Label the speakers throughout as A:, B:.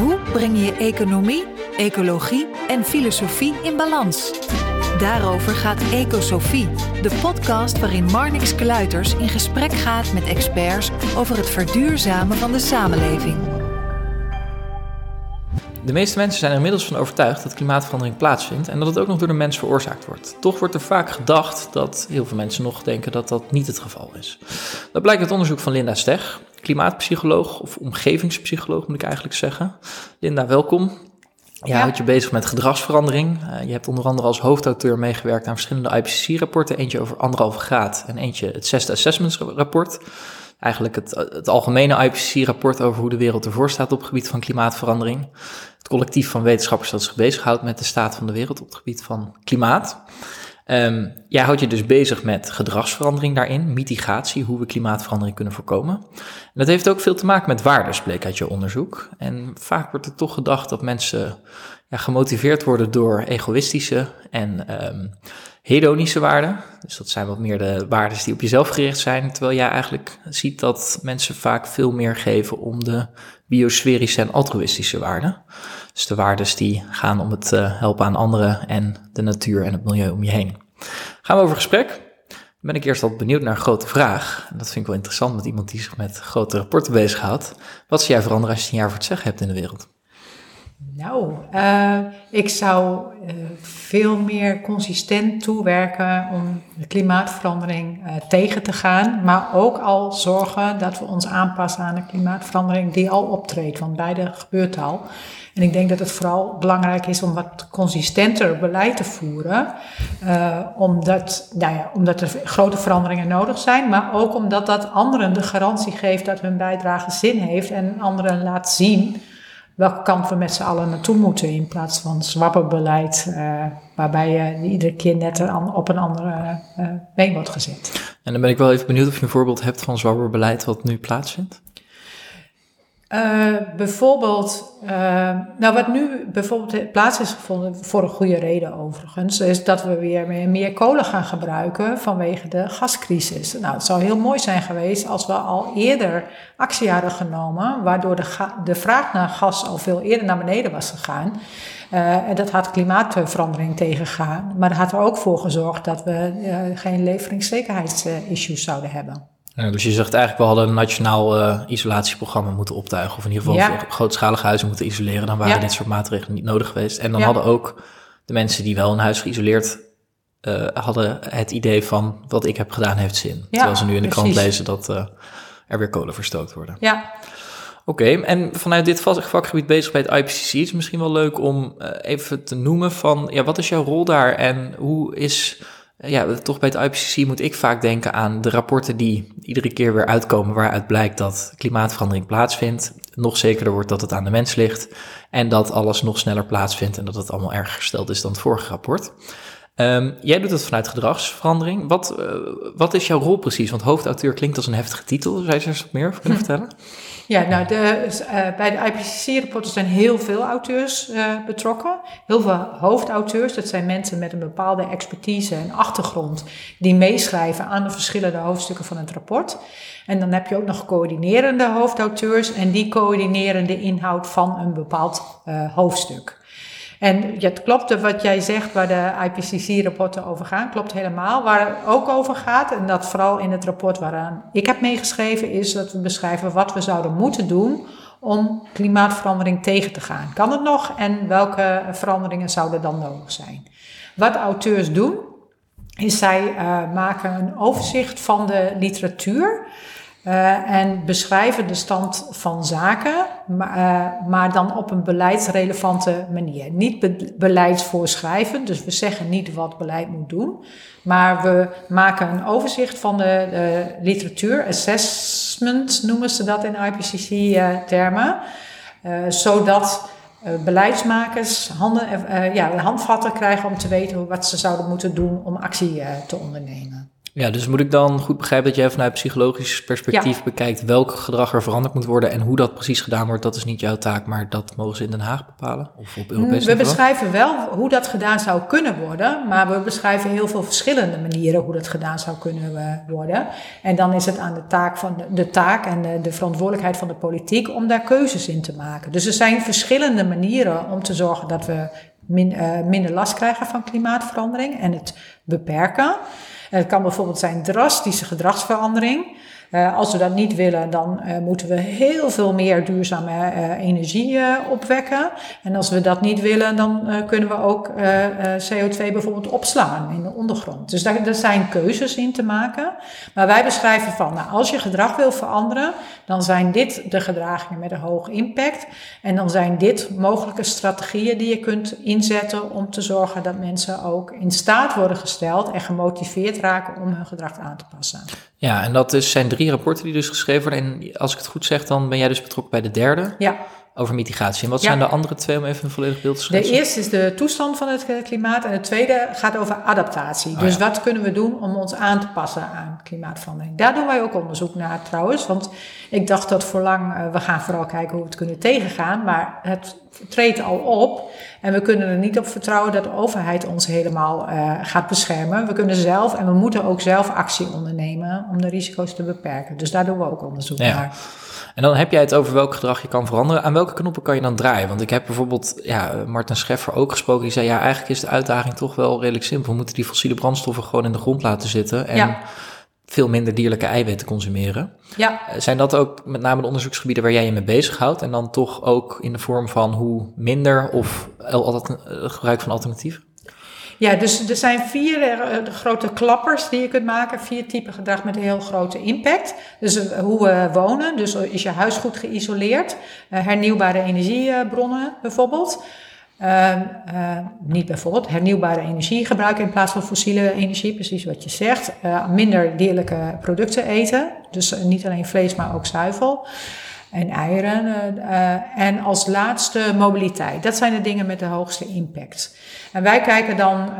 A: Hoe breng je economie, ecologie en filosofie in balans? Daarover gaat Ecosofie, de podcast waarin Marnix Kluiters in gesprek gaat met experts over het verduurzamen van de samenleving.
B: De meeste mensen zijn er inmiddels van overtuigd dat klimaatverandering plaatsvindt en dat het ook nog door de mens veroorzaakt wordt. Toch wordt er vaak gedacht dat heel veel mensen nog denken dat dat niet het geval is. Dat blijkt uit onderzoek van Linda Steg, klimaatpsycholoog of omgevingspsycholoog moet ik eigenlijk zeggen. Linda, welkom. Je houdt je bezig met gedragsverandering. Uh, je hebt onder andere als hoofdauteur meegewerkt aan verschillende IPCC-rapporten. Eentje over anderhalve graad en eentje het zesde assessments-rapport. Eigenlijk het, het algemene IPCC-rapport over hoe de wereld ervoor staat op het gebied van klimaatverandering. Het collectief van wetenschappers dat zich bezighoudt met de staat van de wereld op het gebied van klimaat. Um, jij houdt je dus bezig met gedragsverandering daarin, mitigatie, hoe we klimaatverandering kunnen voorkomen. En dat heeft ook veel te maken met waardes, bleek uit je onderzoek. En vaak wordt er toch gedacht dat mensen ja, gemotiveerd worden door egoïstische en um, hedonische waarden. Dus dat zijn wat meer de waarden die op jezelf gericht zijn. Terwijl jij eigenlijk ziet dat mensen vaak veel meer geven om de biosferische en altruïstische waarden. Dus de waarden die gaan om het uh, helpen aan anderen en de natuur en het milieu om je heen. Gaan we over gesprek. Dan ben ik eerst al benieuwd naar een grote vraag. En dat vind ik wel interessant met iemand die zich met grote rapporten bezighoudt. Wat zie jij veranderen als je een jaar voor het zeggen hebt in de wereld?
C: Nou, uh, ik zou uh, veel meer consistent toewerken om de klimaatverandering uh, tegen te gaan. Maar ook al zorgen dat we ons aanpassen aan de klimaatverandering die al optreedt. Want beide gebeurt al. En ik denk dat het vooral belangrijk is om wat consistenter beleid te voeren. Omdat, nou ja, omdat er grote veranderingen nodig zijn, maar ook omdat dat anderen de garantie geeft dat hun bijdrage zin heeft en anderen laat zien welke kant we met z'n allen naartoe moeten. In plaats van zwabberbeleid, uh, waarbij je iedere keer net op een andere uh, been wordt gezet.
B: En dan ben ik wel even benieuwd of je een voorbeeld hebt van zwabberbeleid wat nu plaatsvindt.
C: Uh, bijvoorbeeld, uh, nou wat nu bijvoorbeeld plaats is gevonden, voor een goede reden overigens, is dat we weer meer, kolen gaan gebruiken vanwege de gascrisis. Nou, het zou heel mooi zijn geweest als we al eerder actie hadden genomen, waardoor de, de vraag naar gas al veel eerder naar beneden was gegaan. Uh, en dat had klimaatverandering tegengaan, maar dat had er ook voor gezorgd dat we geen leveringszekerheidsissues zouden hebben.
B: Ja, dus je zegt eigenlijk, we hadden een nationaal uh, isolatieprogramma moeten optuigen. Of in ieder geval ja. grootschalige huizen moeten isoleren. Dan waren ja. dit soort maatregelen niet nodig geweest. En dan hadden ook de mensen die wel een huis geïsoleerd uh, hadden het idee van wat ik heb gedaan heeft zin. Terwijl ze nu in de precies. krant lezen dat uh, er weer kolen verstookt worden.
C: Ja.
B: Oké, okay, en vanuit dit vakgebied bezig bij het IPCC is misschien wel leuk om even te noemen van ja, wat is jouw rol daar en hoe is ja, toch bij het IPCC moet ik vaak denken aan de rapporten die iedere keer weer uitkomen waaruit blijkt dat klimaatverandering plaatsvindt. Nog zekerder wordt dat het aan de mens ligt en dat alles nog sneller plaatsvindt en dat het allemaal erger gesteld is dan het vorige rapport. Um, jij doet het vanuit gedragsverandering. Wat, uh, wat is jouw rol precies? Want hoofdauteur klinkt als een heftige titel. Zou je er eens wat meer over kunnen vertellen?
C: Ja, nou, de, uh, bij de IPCC-rapporten zijn heel veel auteurs uh, betrokken. Heel veel hoofdauteurs, dat zijn mensen met een bepaalde expertise en achtergrond, die meeschrijven aan de verschillende hoofdstukken van het rapport. En dan heb je ook nog coördinerende hoofdauteurs en die coördineren de inhoud van een bepaald hoofdstuk. En het klopt wat jij zegt, waar de IPCC-rapporten over gaan, klopt helemaal. Waar het ook over gaat, en dat vooral in het rapport waaraan ik heb meegeschreven, is dat we beschrijven wat we zouden moeten doen om klimaatverandering tegen te gaan. Kan het nog en welke veranderingen zouden dan nodig zijn? Wat auteurs doen, is zij uh, maken een overzicht van de literatuur. Uh, en beschrijven de stand van zaken, maar, uh, maar, dan op een beleidsrelevante manier. Niet be beleidsvoorschrijvend, dus we zeggen niet wat beleid moet doen, maar we maken een overzicht van de, de literatuur, assessment noemen ze dat in IPCC-termen. zodat beleidsmakers handen, ja, handvatten krijgen om te weten wat ze zouden moeten doen om actie te ondernemen.
B: Ja, dus moet ik dan goed begrijpen dat jij vanuit psychologisch perspectief bekijkt welk gedrag er veranderd moet worden en hoe dat precies gedaan wordt, dat is niet jouw taak, maar dat mogen ze in Den Haag bepalen? Of op Europees
C: niveau? We beschrijven wel hoe dat gedaan zou kunnen worden, maar we beschrijven heel veel verschillende manieren hoe dat gedaan zou kunnen eh, worden. En dan is het aan de taak, van de, de taak en de, de, verantwoordelijkheid van de politiek om daar keuzes in te maken. Dus er zijn verschillende manieren om te zorgen dat we min, uh, minder last krijgen van klimaatverandering en het beperken. Het kan bijvoorbeeld zijn drastische gedragsverandering. Uh, als we dat niet willen, dan uh, moeten we heel veel meer duurzame uh, energie opwekken. En als we dat niet willen, dan kunnen we ook CO2 bijvoorbeeld opslaan in de ondergrond. Dus daar, daar, zijn keuzes in te maken. Maar wij beschrijven van, nou, als je gedrag wil veranderen, dan zijn dit de gedragingen met een hoog impact. En dan zijn dit mogelijke strategieën die je kunt inzetten om te zorgen dat mensen ook in staat worden gesteld en gemotiveerd raken om hun gedrag aan te passen.
B: Ja, en dat is, zijn drie rapporten die dus geschreven worden. En als ik het goed zeg, dan ben jij dus betrokken bij de derde.
C: Ja.
B: Over mitigatie. En wat zijn de andere twee om even een volledig beeld te schetsen?
C: De eerste is de toestand van het klimaat. En de tweede gaat over adaptatie. dus oh wat kunnen we doen om ons aan te passen aan klimaatverandering? Daar doen wij ook onderzoek naar trouwens. Want ik dacht dat voorlang, uh, we gaan vooral kijken hoe we het kunnen tegengaan. Maar het treedt al op. En we kunnen er niet op vertrouwen dat de overheid ons helemaal uh, gaat beschermen. We kunnen zelf en we moeten ook zelf actie ondernemen om de risico's te beperken. Dus daar doen we ook onderzoek naar.
B: En dan heb jij het over welk gedrag je kan veranderen. Aan welke knoppen kan je dan draaien? Want ik heb bijvoorbeeld ja, Martin Scheffer ook gesproken. Die zei, ja, eigenlijk is de uitdaging toch wel redelijk simpel. We moeten die fossiele brandstoffen gewoon in de grond laten zitten. En ja veel minder dierlijke eiwitten consumeren.
C: Ja.
B: Eh, zijn dat ook met name de onderzoeksgebieden waar jij je mee bezighoudt? En dan toch ook in de vorm van hoe minder of altijd eh, gebruik van alternatieven?
C: Ja, dus er zijn vier uh, grote klappers die je kunt maken. Vier typen gedrag met een heel grote impact. Dus hoe we wonen. Dus is je huis goed geïsoleerd. Hernieuwbare energiebronnen bijvoorbeeld. Ehm, eh, niet bijvoorbeeld hernieuwbare energie gebruiken in plaats van fossiele energie, precies wat je zegt. Uh, minder dierlijke producten eten, dus eh, niet alleen vlees, maar ook zuivel en eieren. en als laatste mobiliteit. Dat zijn de dingen met de hoogste impact. En wij kijken dan,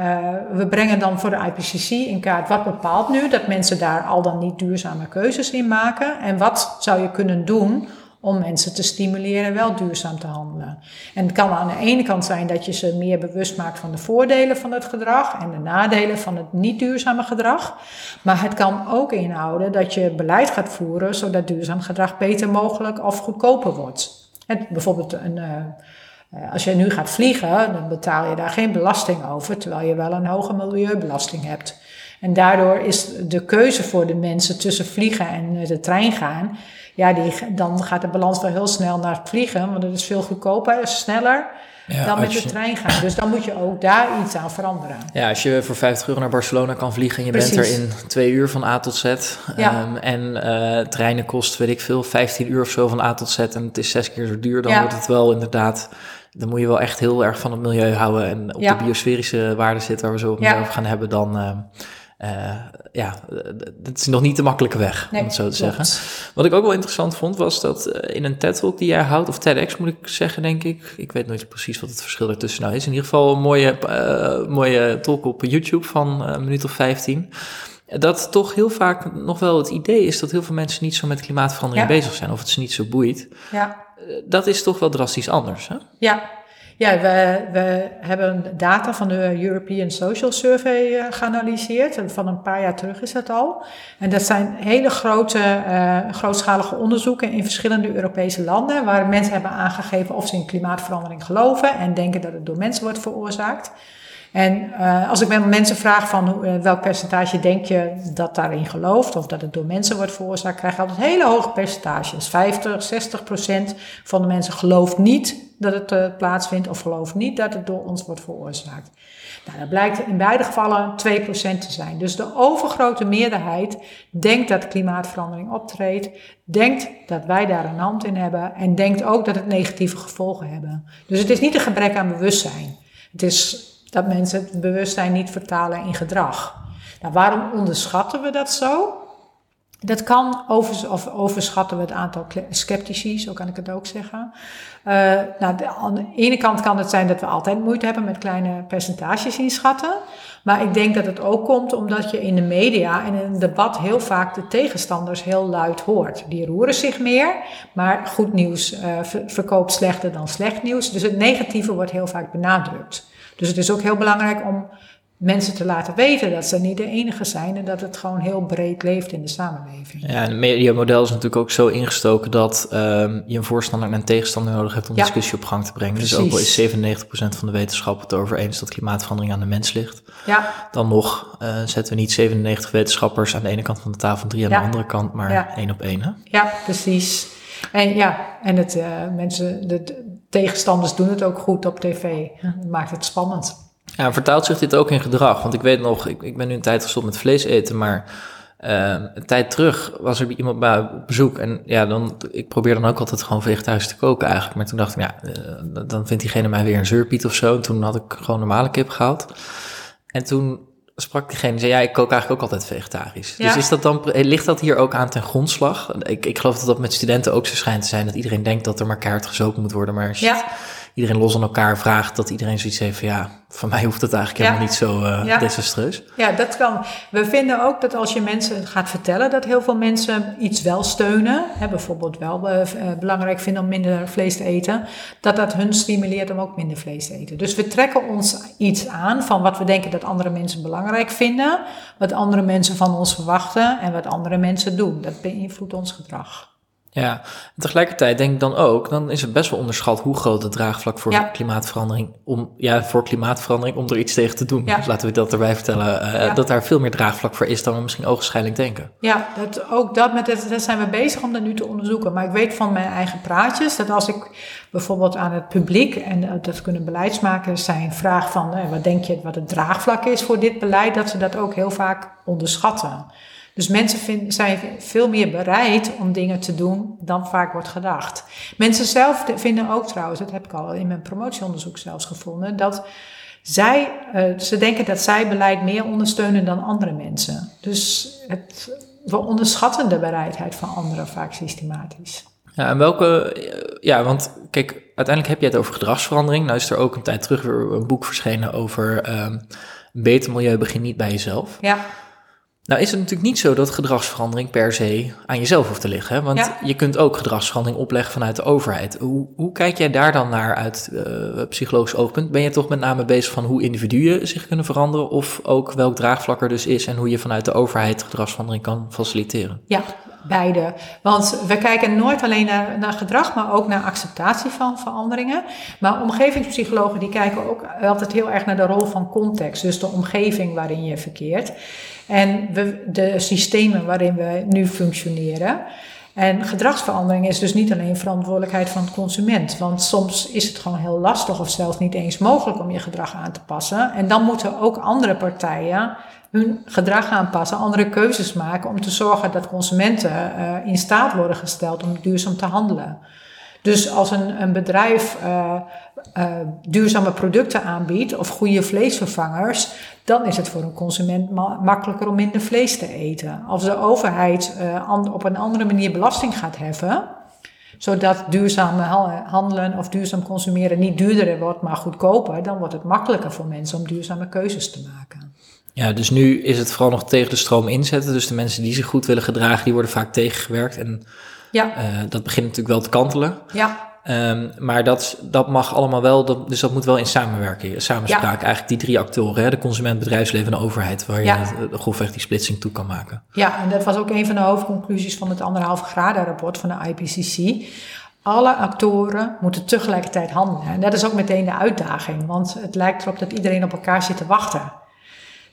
C: we brengen dan voor de IPCC in kaart wat bepaalt nu dat mensen daar al dan niet duurzame keuzes in maken. En wat zou je kunnen doen om mensen te stimuleren wel duurzaam te handelen. En het kan aan de ene kant zijn dat je ze meer bewust maakt van de voordelen van het gedrag en de nadelen van het niet duurzame gedrag. Maar het kan ook inhouden dat je beleid gaat voeren zodat duurzaam gedrag beter mogelijk of goedkoper wordt. En bijvoorbeeld een. Uh, als je nu gaat vliegen, dan betaal je daar geen belasting over, terwijl je wel een hoge milieubelasting hebt. En daardoor is de keuze voor de mensen tussen vliegen en de trein gaan, ja, die, dan gaat de balans wel heel snel naar het vliegen, want het is veel goedkoper, sneller. dan met de trein gaan. Dus dan moet je ook daar iets aan veranderen.
B: Ja, als je voor 50 euro naar Barcelona kan vliegen en je bent er in twee uur van A tot Z. Um, en uh, treinen kost, weet ik veel, 15 uur of zo van A tot Z en het is zes keer zo duur, dan wordt het wel inderdaad. Dan moet je wel echt heel erg van het milieu houden en op de biosferische waarde zitten waar we zo over gaan hebben. Dan, uh, uh, ja, dat is nog niet de makkelijke weg, om het zo te zeggen. Wat ik ook wel interessant vond, was dat uh, in een TED-talk die jij houdt, of TEDx moet ik zeggen, denk ik. Ik weet nooit precies wat het verschil ertussen nou is. In ieder geval een mooie, uh, mooie talk op YouTube van een minuut of 15. Dat toch heel vaak nog wel het idee is dat heel veel mensen niet zo met klimaatverandering bezig zijn, of het ze niet zo boeit.
C: Ja.
B: Dat is toch wel drastisch anders, hè?
C: Ja, ja, we, we hebben data van de European Social Survey uh, geanalyseerd. Van een paar jaar terug is dat al. En dat zijn hele grote, uh, grootschalige onderzoeken in verschillende Europese landen. Waar mensen hebben aangegeven of ze in klimaatverandering geloven en denken dat het door mensen wordt veroorzaakt. En uh, als ik met mensen vraag van uh, welk percentage denk je dat daarin gelooft of dat het door mensen wordt veroorzaakt, krijg je altijd hele hoge percentages. 50, 60 procent van de mensen gelooft niet dat het uh, plaatsvindt of gelooft niet dat het door ons wordt veroorzaakt. Nou, dat blijkt in beide gevallen 2% te zijn. Dus de overgrote meerderheid denkt dat klimaatverandering optreedt, denkt dat wij daar een hand in hebben en denkt ook dat het negatieve gevolgen hebben. Dus het is niet een gebrek aan bewustzijn. Het is dat mensen het bewustzijn niet vertalen in gedrag. Nou, waarom onderschatten we dat zo? Dat kan, over, of overschatten we het aantal sceptici, zo kan ik het ook zeggen. Uh, nou, aan de ene kant kan het zijn dat we altijd moeite hebben met kleine percentages inschatten. Maar ik denk dat het ook komt omdat je in de media en in een debat heel vaak de tegenstanders heel luid hoort. Die roeren zich meer, maar goed nieuws uh, verkoopt slechter dan slecht nieuws. Dus het negatieve wordt heel vaak benadrukt. Dus het is ook heel belangrijk om mensen te laten weten dat ze niet de enige zijn en dat het gewoon heel breed leeft in de samenleving.
B: Ja, en het mediamodel is natuurlijk ook zo ingestoken dat um, je een voorstander en een tegenstander nodig hebt om ja. discussie op gang te brengen. Precies. Dus ook al is 97% van de wetenschap het erover eens dat klimaatverandering aan de mens ligt.
C: Ja.
B: Dan nog uh, zetten we niet 97 wetenschappers aan de ene kant van de tafel en drie aan ja. de andere kant, maar één op één. Hè?
C: Ja, precies. En ja, en het, uh, mensen, de tegenstanders doen het ook goed op tv. Dat maakt het spannend.
B: Ja, vertaalt zich dit ook in gedrag? Want ik weet nog, ik, ik ben nu een tijd gestopt met vlees eten, maar uh, een tijd terug was er iemand bij op bezoek. En ja, dan, ik probeer dan ook altijd gewoon vegetarisch te koken eigenlijk. Maar toen dacht ik, ja, uh, dan vindt diegene mij weer een zeurpiet of zo. En toen had ik gewoon normale kip gehaald. En toen sprak diegene, zei ja, ik kook eigenlijk ook altijd vegetarisch. Ja. Dus is dat dan, ligt dat hier ook aan ten grondslag? Ik, ik geloof dat dat met studenten ook zo schijnt te zijn, dat iedereen denkt dat er maar kaart gezopen moet worden. Maar ja iedereen los aan elkaar vraagt, dat iedereen zoiets heeft van ja, van mij hoeft het eigenlijk helemaal niet zo uh, ja. desastreus.
C: Ja, dat kan. We vinden ook dat als je mensen gaat vertellen dat heel veel mensen iets wel steunen, hè, bijvoorbeeld wel uh, belangrijk vinden om minder vlees te eten, dat dat hun stimuleert om ook minder vlees te eten. Dus we trekken ons iets aan van wat we denken dat andere mensen belangrijk vinden, wat andere mensen van ons verwachten en wat andere mensen doen. Dat beïnvloedt ons gedrag.
B: Ja, en tegelijkertijd denk ik dan ook, dan is het best wel onderschat hoe groot het draagvlak voor ja. klimaatverandering, om, ja, voor klimaatverandering, om er iets tegen te doen. Ja. Dus laten we dat erbij vertellen, uh, ja. dat daar veel meer draagvlak voor is dan we misschien ogenschijnlijk denken.
C: Ja, dat, ook dat, met het, dat zijn we bezig om dat nu te onderzoeken. Maar ik weet van mijn eigen praatjes, dat als ik bijvoorbeeld aan het publiek, en dat kunnen beleidsmakers zijn, vraag van, uh, wat denk je wat het draagvlak is voor dit beleid, dat ze dat ook heel vaak onderschatten. Dus mensen vind, zijn veel meer bereid om dingen te doen dan vaak wordt gedacht. Mensen zelf vinden ook trouwens, dat heb ik al in mijn promotieonderzoek zelfs gevonden, dat zij, uh, ze denken dat zij beleid meer ondersteunen dan andere mensen. Dus het, we onderschatten de bereidheid van anderen vaak systematisch.
B: Ja, en welke, ja, want kijk, uiteindelijk heb je het over gedragsverandering. Nou is er ook een tijd terug weer een boek verschenen over um, beter milieu begint niet bij jezelf.
C: Ja.
B: Nou is het natuurlijk niet zo dat gedragsverandering per se aan jezelf hoeft te liggen. Hè? Want ja. je kunt ook gedragsverandering opleggen vanuit de overheid. Hoe, hoe kijk jij daar dan naar uit uh, psychologisch oogpunt? Ben je toch met name bezig van hoe individuen zich kunnen veranderen? Of ook welk draagvlak er dus is en hoe je vanuit de overheid gedragsverandering kan faciliteren?
C: Ja, beide. Want we kijken nooit alleen naar, gedrag, maar ook naar acceptatie van veranderingen. Maar omgevingspsychologen die kijken ook altijd heel erg naar de rol van context. Dus de omgeving waarin je verkeert. En de systemen waarin we nu functioneren. En gedragsverandering is dus niet alleen verantwoordelijkheid van de consument. Want soms is het gewoon heel lastig of zelfs niet eens mogelijk om je gedrag aan te passen. En dan moeten ook andere partijen hun gedrag aanpassen, andere keuzes maken om te zorgen dat consumenten uh, in staat worden gesteld om duurzaam te handelen. Dus als een, een bedrijf uh, uh, duurzame producten aanbiedt of goede vleesvervangers, dan is het voor een consument ma makkelijker om minder vlees te eten. Als de overheid op een andere manier belasting gaat heffen, zodat duurzaam handelen of duurzaam consumeren niet duurder wordt, maar goedkoper, dan wordt het makkelijker voor mensen om duurzame keuzes te maken.
B: Ja, dus nu is het vooral nog tegen de stroom inzetten. Dus de mensen die zich goed willen gedragen, die worden vaak tegengewerkt. En ja. Uh, dat begint natuurlijk wel te kantelen.
C: Ja.
B: Um, maar dat, dat mag allemaal wel, dat, dus dat moet wel in samenwerking, samenspraak. Ja. Eigenlijk die drie actoren, hè, de consument, bedrijfsleven en de overheid, waar ja. je de, grofweg die splitsing toe kan maken.
C: Ja, en dat was ook een van de hoofdconclusies van het anderhalf graden rapport van de IPCC. Alle actoren moeten tegelijkertijd handelen. En dat is ook meteen de uitdaging, want het lijkt erop dat iedereen op elkaar zit te wachten.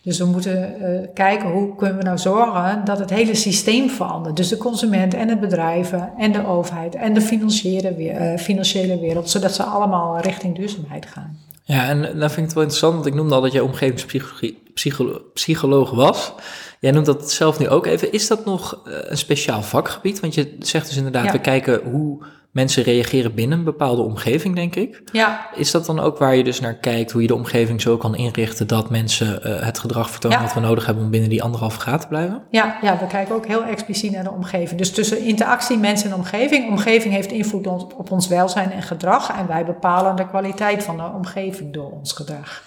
C: Dus we moeten uh, kijken hoe kunnen we nou zorgen dat het hele systeem verandert. Dus de consument en de bedrijven en de overheid en de financiële, uh, financiële wereld, zodat ze allemaal richting duurzaamheid gaan.
B: Ja, en dat vind ik het wel interessant, want ik noemde al dat jij omgevingspsycholoog was. Jij noemt dat zelf nu ook even. Is dat nog uh, een speciaal vakgebied? Want je zegt dus inderdaad, ja. we kijken hoe mensen reageren binnen een bepaalde omgeving, denk ik.
C: Ja,
B: Is dat dan ook waar je dus naar kijkt, hoe je de omgeving zo kan inrichten dat mensen eh, het gedrag vertonen
C: Ja.
B: wat we nodig hebben om binnen die anderhalve graad te blijven?
C: ja, ja, we kijken ook heel expliciet naar de omgeving. Dus tussen interactie, mensen en omgeving. Omgeving heeft invloed op ons welzijn en gedrag. En wij bepalen de kwaliteit van de omgeving door ons gedrag.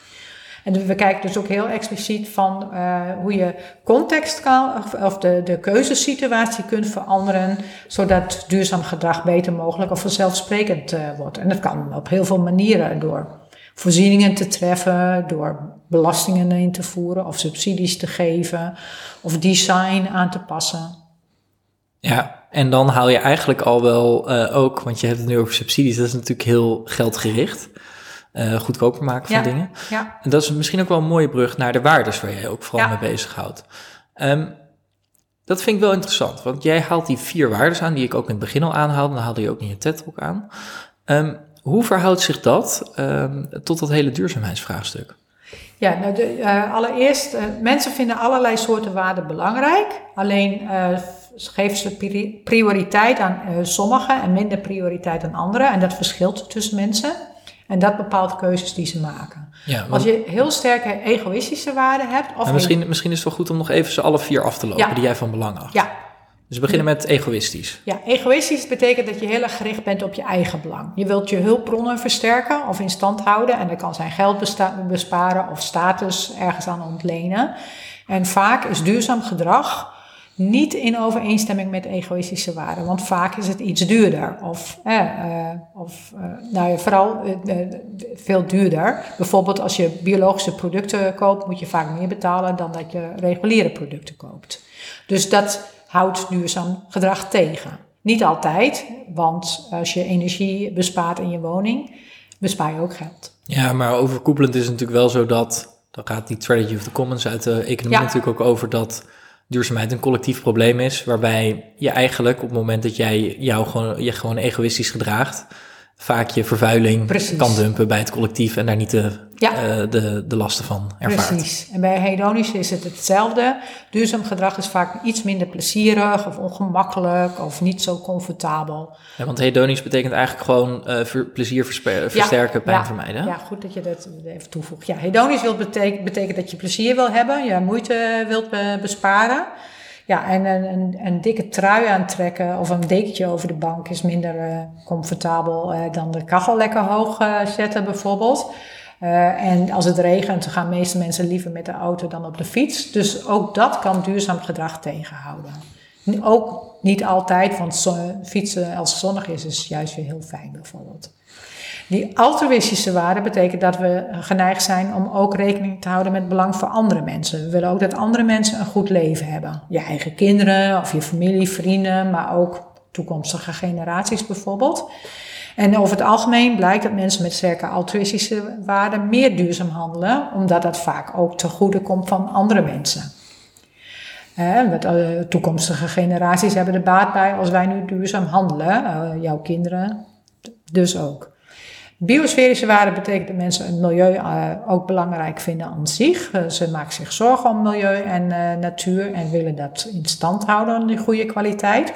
C: En we kijken dus ook heel expliciet van eh, hoe je context kan, of, of de, de keuzesituatie kunt veranderen, zodat duurzaam gedrag beter mogelijk of vanzelfsprekend eh, wordt. En dat kan op heel veel manieren door voorzieningen te treffen, door belastingen in te voeren of subsidies te geven of design aan te passen.
B: Ja, en dan haal je eigenlijk al wel eh, ook, want je hebt het nu over subsidies, dat is natuurlijk heel geldgericht. Eh goedkoper maken van
C: Ja.
B: dingen.
C: Ja,
B: En dat is misschien ook wel een mooie brug naar de waardes waar jij ook vooral
C: Ja.
B: mee bezighoudt. Ehm dat vind ik wel interessant, want jij haalt die vier waardes aan die ik ook in het begin al aanhaalde, dan haalde je ook in je TED-talk aan. Ehm, hoe verhoudt zich dat ehm, tot dat hele duurzaamheidsvraagstuk?
C: Ja, nou de, eh, allereerst, eh, mensen vinden allerlei soorten waarden belangrijk. Alleen geven ze pri- prioriteit aan sommige en minder prioriteit aan andere. En dat verschilt tussen mensen. En dat bepaalt keuzes die ze maken.
B: Ja,
C: Als je heel sterke egoïstische waarden hebt... Of
B: misschien, misschien is het wel goed om nog even ze alle vier af te lopen
C: Ja.
B: die jij van belang acht.
C: Ja,
B: Dus we beginnen met egoïstisch.
C: Ja, egoïstisch betekent dat je heel erg gericht bent op je eigen belang. Je wilt je hulpbronnen versterken of in stand houden. En dat kan zijn geld besparen of status ergens aan ontlenen. En vaak is duurzaam gedrag niet in overeenstemming met egoïstische waarden. Want vaak is het iets duurder. Of, eh, of eh, nou ja, vooral eh, eh, veel duurder. Bijvoorbeeld als je biologische producten koopt, moet je vaak meer betalen dan dat je reguliere producten koopt. Dus dat houdt duurzaam gedrag tegen. Niet altijd, want als je energie bespaart in je woning, bespaar je ook geld.
B: Ja, maar overkoepelend is het natuurlijk wel zo dat, dan gaat die strategy of the commons uit de economie
C: Ja.
B: natuurlijk ook over dat duurzaamheid een collectief probleem is, waarbij je eigenlijk op het moment dat jij jou gewoon, je gewoon egoïstisch gedraagt, vaak je vervuiling
C: Precies.
B: kan dumpen bij het collectief en daar niet de,
C: Ja.
B: eh, de, de lasten van ervaart.
C: Precies. En bij hedonisch is het hetzelfde. Duurzaam gedrag is vaak iets minder plezierig of ongemakkelijk of niet zo comfortabel.
B: Ja, want hedonisch betekent eigenlijk gewoon eh, ver- plezier versterken, pijn
C: ja,
B: vermijden.
C: Ja, goed dat je dat even toevoegt. Ja, hedonisch wil betek- betekent dat je plezier wil hebben, je moeite wilt be- besparen. Ja, en een, een, een dikke trui aantrekken of een dekentje over de bank is minder eh, comfortabel eh, dan de kachel lekker hoog eh, zetten bijvoorbeeld. En als het regent, gaan de meeste mensen liever met de auto dan op de fiets. Dus ook dat kan duurzaam gedrag tegenhouden. Ook niet altijd, want fietsen als het zonnig is, is juist weer heel fijn bijvoorbeeld. Die altruïstische waarde betekent dat we geneigd zijn om ook rekening te houden met belang voor andere mensen. We willen ook dat andere mensen een goed leven hebben. Je eigen kinderen of je familie, vrienden, maar ook toekomstige generaties bijvoorbeeld. En over het algemeen blijkt dat mensen met sterke altruïstische waarden meer duurzaam handelen, omdat dat vaak ook ten goede komt van andere mensen. Eh, toekomstige generaties hebben er baat bij als wij nu duurzaam handelen. Eh, jouw kinderen dus ook. Biosferische waarden betekent dat mensen het milieu eh, ook belangrijk vinden aan zich. Eh, ze maken zich zorgen om milieu en eh, natuur en willen dat in stand houden, die goede kwaliteit.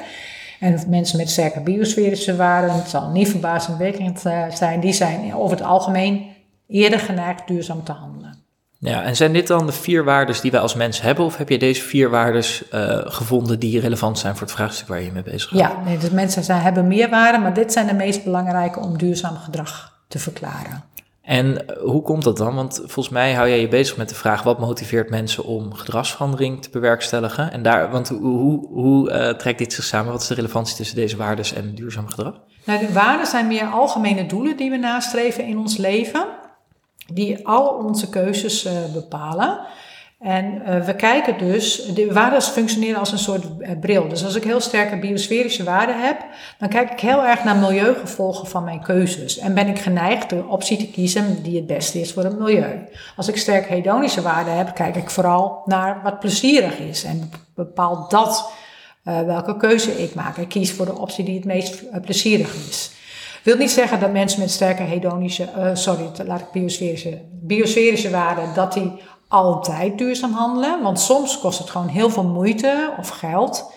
C: En mensen met sterke biosferische waarden, het zal niet verbazingwekkend zijn, die zijn over het algemeen eerder geneigd duurzaam te handelen.
B: Ja, en zijn dit dan de vier waardes die wij als mens hebben? Of heb je deze vier waardes eh, gevonden die relevant zijn voor het vraagstuk waar je mee bezig bent?
C: Ja, nee, dus mensen zijn, hebben meer waarden, maar dit zijn de meest belangrijke om duurzaam gedrag te verklaren.
B: En eh, hoe komt dat dan? Want volgens mij hou jij je bezig met de vraag: wat motiveert mensen om gedragsverandering te bewerkstelligen? En daar, want hoe, hoe, hoe eh, trekt dit zich samen? Wat is de relevantie tussen deze waardes en duurzaam gedrag?
C: Nou, de waarden zijn meer algemene doelen die we nastreven in ons leven, die al onze keuzes eh, bepalen. En eh, we kijken dus, de waarden functioneren als een soort eh, bril. Dus als ik heel sterke biosferische waarden heb, dan kijk ik heel erg naar milieugevolgen van mijn keuzes. En ben ik geneigd de optie te kiezen die het beste is voor het milieu. Als ik sterk hedonische waarden heb, kijk ik vooral naar wat plezierig is. En bepaal dat eh, welke keuze ik maak. Ik kies voor de optie die het meest plezierig is. Wil niet zeggen dat mensen met sterke hedonische, sorry, laat ik biosferische, biosferische waarden, dat die altijd duurzaam handelen. Want soms kost het gewoon heel veel moeite of geld.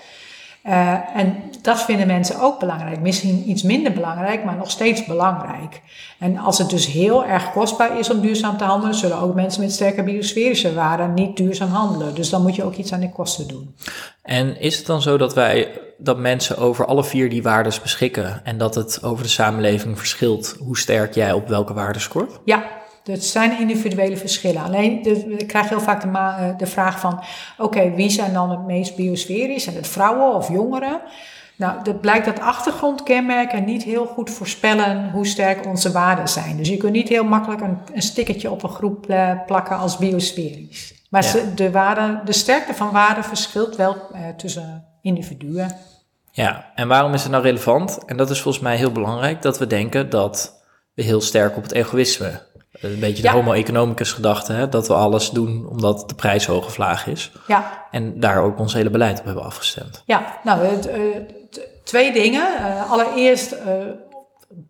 C: Uh, en dat vinden mensen ook belangrijk. Misschien iets minder belangrijk, maar nog steeds belangrijk. En als het dus heel erg kostbaar is om duurzaam te handelen, zullen ook mensen met sterke biosferische waarden niet duurzaam handelen. Dus dan moet je ook iets aan de kosten doen.
B: En is het dan zo dat wij dat mensen over alle vier die waarden beschikken en dat het over de samenleving verschilt hoe sterk jij op welke waarden scoort?
C: Ja, het zijn individuele verschillen. Alleen, ik krijg heel vaak de, eh, de vraag van... oké, wie zijn dan het meest biosferisch? Zijn het vrouwen of jongeren? Nou, het blijkt dat achtergrondkenmerken niet heel goed voorspellen hoe sterk onze waarden zijn. Dus je kunt niet heel makkelijk een, een stickertje op een groep eh, plakken als biosferisch. Maar de, waarde, de sterkte van waarden verschilt wel uh, tussen individuen.
B: Ja, en waarom is het nou relevant? En dat is volgens mij heel belangrijk dat we denken dat we heel sterk op het egoïsme een beetje de homo economicus gedachte, hè? dat we alles doen omdat de prijs hoge vlaag is. Ja. En daar ook ons hele beleid op hebben afgestemd.
C: Ja, nou, uh, twee dingen. Uh, allereerst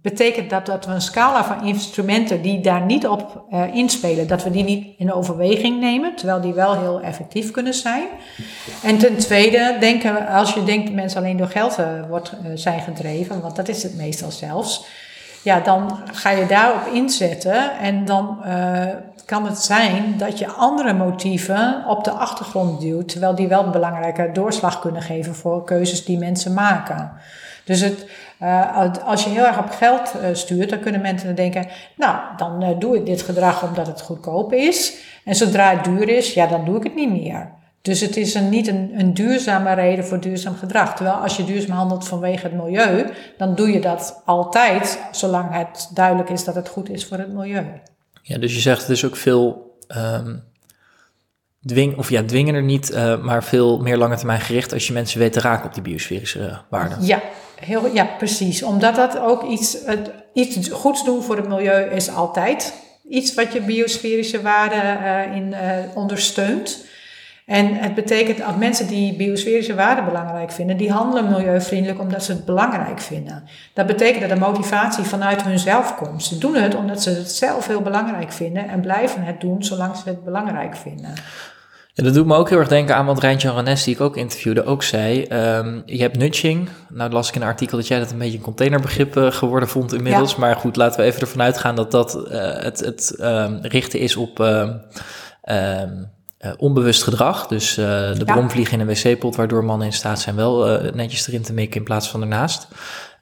C: betekent dat dat we een scala van instrumenten die daar niet op inspelen, dat we die niet in overweging nemen, terwijl die wel heel effectief kunnen zijn. En ten tweede, denken, als je denkt dat mensen alleen door geld wordt, zijn gedreven, want dat is het meestal zelfs ja, dan ga je daarop inzetten en dan uh, kan het zijn dat je andere motieven op de achtergrond duwt, terwijl die wel een belangrijke doorslag kunnen geven voor keuzes die mensen maken. Dus het, uh, als je heel erg op geld uh, stuurt, dan kunnen mensen denken, nou, dan doe ik dit gedrag omdat het goedkoop is. En zodra het duur is, ja, dan doe ik het niet meer. Dus het is een, niet een, een duurzame reden voor duurzaam gedrag. Terwijl als je duurzaam handelt vanwege het milieu, dan doe je dat altijd, zolang het duidelijk is dat het goed is voor het milieu.
B: Ja, dus je zegt het is ook veel um, dwing, of ja, dwingen er niet, uh, maar veel meer lange termijn gericht als je mensen weet te raken op die biosferische waarden.
C: Ja, heel, ja, precies. Omdat dat ook iets, het, iets goeds doen voor het milieu is altijd iets wat je biosferische waarden uh, in uh, ondersteunt. En het betekent dat mensen die biosferische waarden belangrijk vinden, die handelen milieuvriendelijk omdat ze het belangrijk vinden. Dat betekent dat de motivatie vanuit hunzelf komt. Ze doen het omdat ze het zelf heel belangrijk vinden en blijven het doen zolang ze het belangrijk vinden.
B: Ja, dat doet me ook heel erg denken aan wat Rijntje Ranes, die ik ook interviewde, ook zei. Um, je hebt nudging. Nou las ik in een artikel dat jij dat een beetje een containerbegrip uh, geworden vond inmiddels. Maar goed, laten we even ervan uitgaan dat dat uh, het, het um, richten is op... Um, uh, onbewust gedrag. Dus uh, de ja. bromvlieg in een wc-pot, waardoor mannen in staat zijn wel uh, netjes erin te mikken in plaats van ernaast.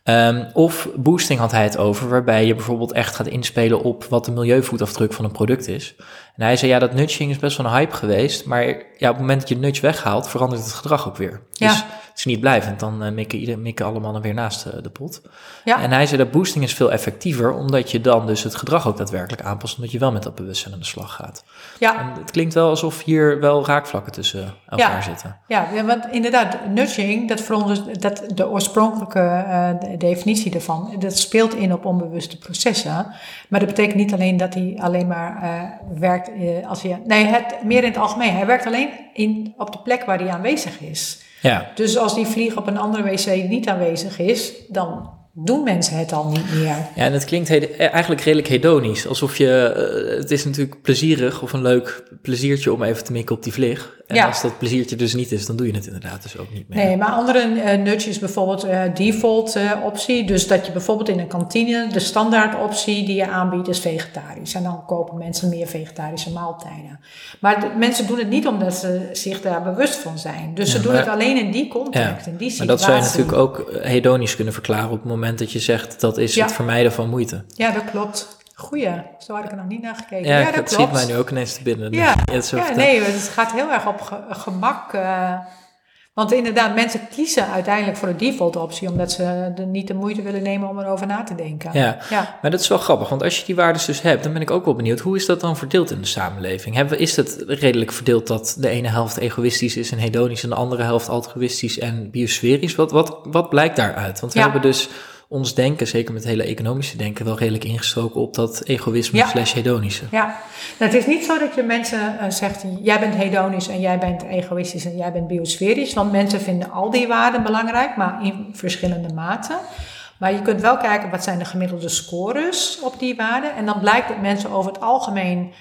B: Um, of boosting had hij het over, waarbij je bijvoorbeeld echt gaat inspelen op wat de milieuvoetafdruk van een product is. En hij zei, ja, dat nudging is best wel een hype geweest, maar ja, op het moment dat je nudge weghaalt, verandert het gedrag ook weer. Ja. Dus het is niet blijvend, dan uh, mikken, ieder, mikken alle mannen weer naast uh, de pot. Ja. En hij zei, dat boosting is veel effectiever, omdat je dan dus het gedrag ook daadwerkelijk aanpast, omdat je wel met dat bewustzijn aan de slag gaat. Ja. En het klinkt wel alsof hier wel raakvlakken tussen elkaar
C: ja.
B: zitten.
C: Ja, want inderdaad, nudging, dat, dat de oorspronkelijke uh, definitie daarvan, dat speelt in op onbewuste processen. Maar dat betekent niet alleen dat hij alleen maar uh, werkt uh, als hij. Nee, het, meer in het algemeen. Hij werkt alleen in, op de plek waar hij aanwezig is. Ja. Dus als die vlieg op een andere wc niet aanwezig is, dan doen mensen het al niet meer.
B: Ja, en het klinkt eigenlijk redelijk hedonisch. Alsof je, uh, het is natuurlijk plezierig of een leuk pleziertje om even te mikken op die vlieg. En ja. als dat pleziertje dus niet is, dan doe je het inderdaad dus ook niet meer.
C: Nee, maar andere uh, nudge is bijvoorbeeld uh, default optie. Dus dat je bijvoorbeeld in een kantine, de standaard optie die je aanbiedt is vegetarisch. En dan kopen mensen meer vegetarische maaltijden. Maar de, mensen doen het niet omdat ze zich daar bewust van zijn. Dus ja, ze doen maar, het alleen in die context,
B: ja,
C: in die situatie.
B: Maar dat zou je natuurlijk ook hedonisch kunnen verklaren op het moment dat je zegt dat is het vermijden van moeite.
C: Ja, dat klopt. Goeie, zo had ik er nog niet naar gekeken.
B: Ja,
C: ja dat
B: het
C: klopt.
B: ziet mij nu ook ineens te binnen.
C: Ja, ja nee, het gaat heel erg op ge gemak. Uh, want inderdaad, mensen kiezen uiteindelijk voor de default optie, omdat ze de, niet de moeite willen nemen om erover na te denken.
B: Ja, ja, maar dat is wel grappig, want als je die waarden dus hebt, dan ben ik ook wel benieuwd, hoe is dat dan verdeeld in de samenleving? Hebben, is het redelijk verdeeld dat de ene helft egoïstisch is en hedonisch en de andere helft altruïstisch en biosferisch? Wat, wat, wat blijkt daaruit? Want we ja. hebben dus ons denken, zeker met het hele economische denken, wel redelijk ingestoken op dat egoïsme ja. slash hedonische.
C: Ja, nou, het is niet zo dat je mensen uh, zegt, jij bent hedonisch en jij bent egoïstisch en jij bent biosferisch, want mensen vinden al die waarden belangrijk, maar in verschillende maten. Maar je kunt wel kijken wat zijn de gemiddelde scores op die waarden. En dan blijkt dat mensen over het algemeen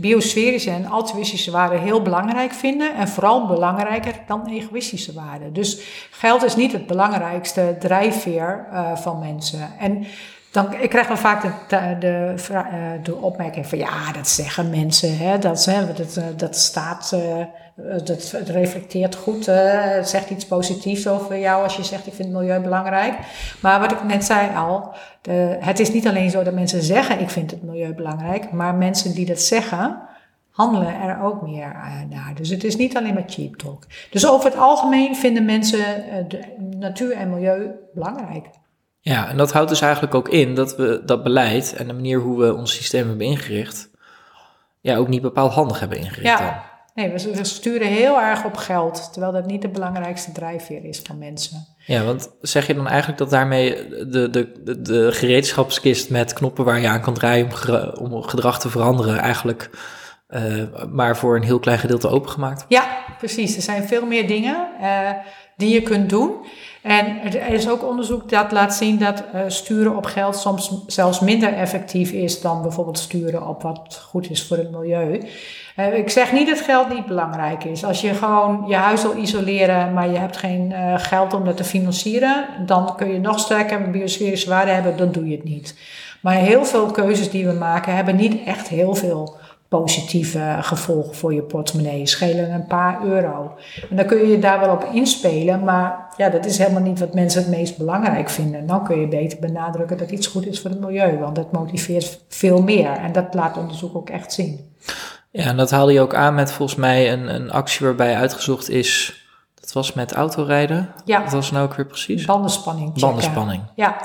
C: biosferische en altruïstische waarden heel belangrijk vinden. En vooral belangrijker dan egoïstische waarden. Dus geld is niet het belangrijkste drijfveer uh, van mensen. En dan, ik krijg wel vaak de, de, eh, opmerking van ja, dat zeggen mensen, hè, dat, dat, eh, dat staat, dat het reflecteert goed, het zegt iets positiefs over jou als je zegt ik vind het milieu belangrijk. Maar wat ik net zei al, de, het is niet alleen zo dat mensen zeggen ik vind het milieu belangrijk, maar mensen die dat zeggen, handelen er ook meer naar. Dus het is niet alleen maar cheap talk. Dus over het algemeen vinden mensen de natuur en milieu belangrijk.
B: Ja, en dat houdt dus eigenlijk ook in dat we dat beleid en de manier hoe we ons systeem hebben ingericht, ja, ook niet bepaald handig hebben ingericht.
C: Ja, nee, we, sturen heel erg op geld, terwijl dat niet de belangrijkste drijfveer is van mensen.
B: Ja, want zeg je dan eigenlijk dat daarmee de, de, de, de gereedschapskist met knoppen waar je aan kan draaien om, om gedrag te veranderen, eigenlijk uh, maar voor een heel klein gedeelte opengemaakt?
C: Ja, precies. Er zijn veel meer dingen uh, die je kunt doen. En er is ook onderzoek dat laat zien dat uh, sturen op geld soms zelfs minder effectief is dan bijvoorbeeld sturen op wat goed is voor het milieu. Uh, ik zeg niet dat geld niet belangrijk is. Als je gewoon je huis wil isoleren, maar je hebt geen uh, geld om dat te financieren, dan kun je nog sterker biosferische waarde hebben, dan doe je het niet. Maar heel veel keuzes die we maken hebben niet echt heel veel positieve gevolgen voor je portemonnee. Schelen een paar euro. En dan kun je daar wel op inspelen, maar ja, dat is helemaal niet wat mensen het meest belangrijk vinden. Dan kun je beter benadrukken dat iets goed is voor het milieu, want dat motiveert veel meer. En dat laat onderzoek ook echt zien.
B: Ja, en dat haalde je ook aan met volgens mij een, een actie waarbij uitgezocht is. Dat was met autorijden. Ja. Dat was nou ook weer precies?
C: Bandenspanning.
B: Checken. Bandenspanning.
C: Ja.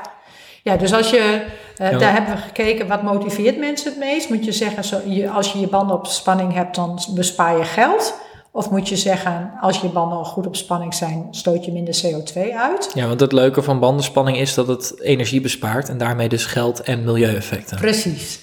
C: Ja, dus als je, uh, daar hebben we gekeken wat motiveert mensen het meest. Moet je zeggen, zo, je, als je je banden op spanning hebt, dan bespaar je geld. Of moet je zeggen, als je banden al goed op spanning zijn, stoot je minder CO2 uit?
B: Ja, want het leuke van bandenspanning is dat het energie bespaart en daarmee dus geld en milieueffecten.
C: Precies.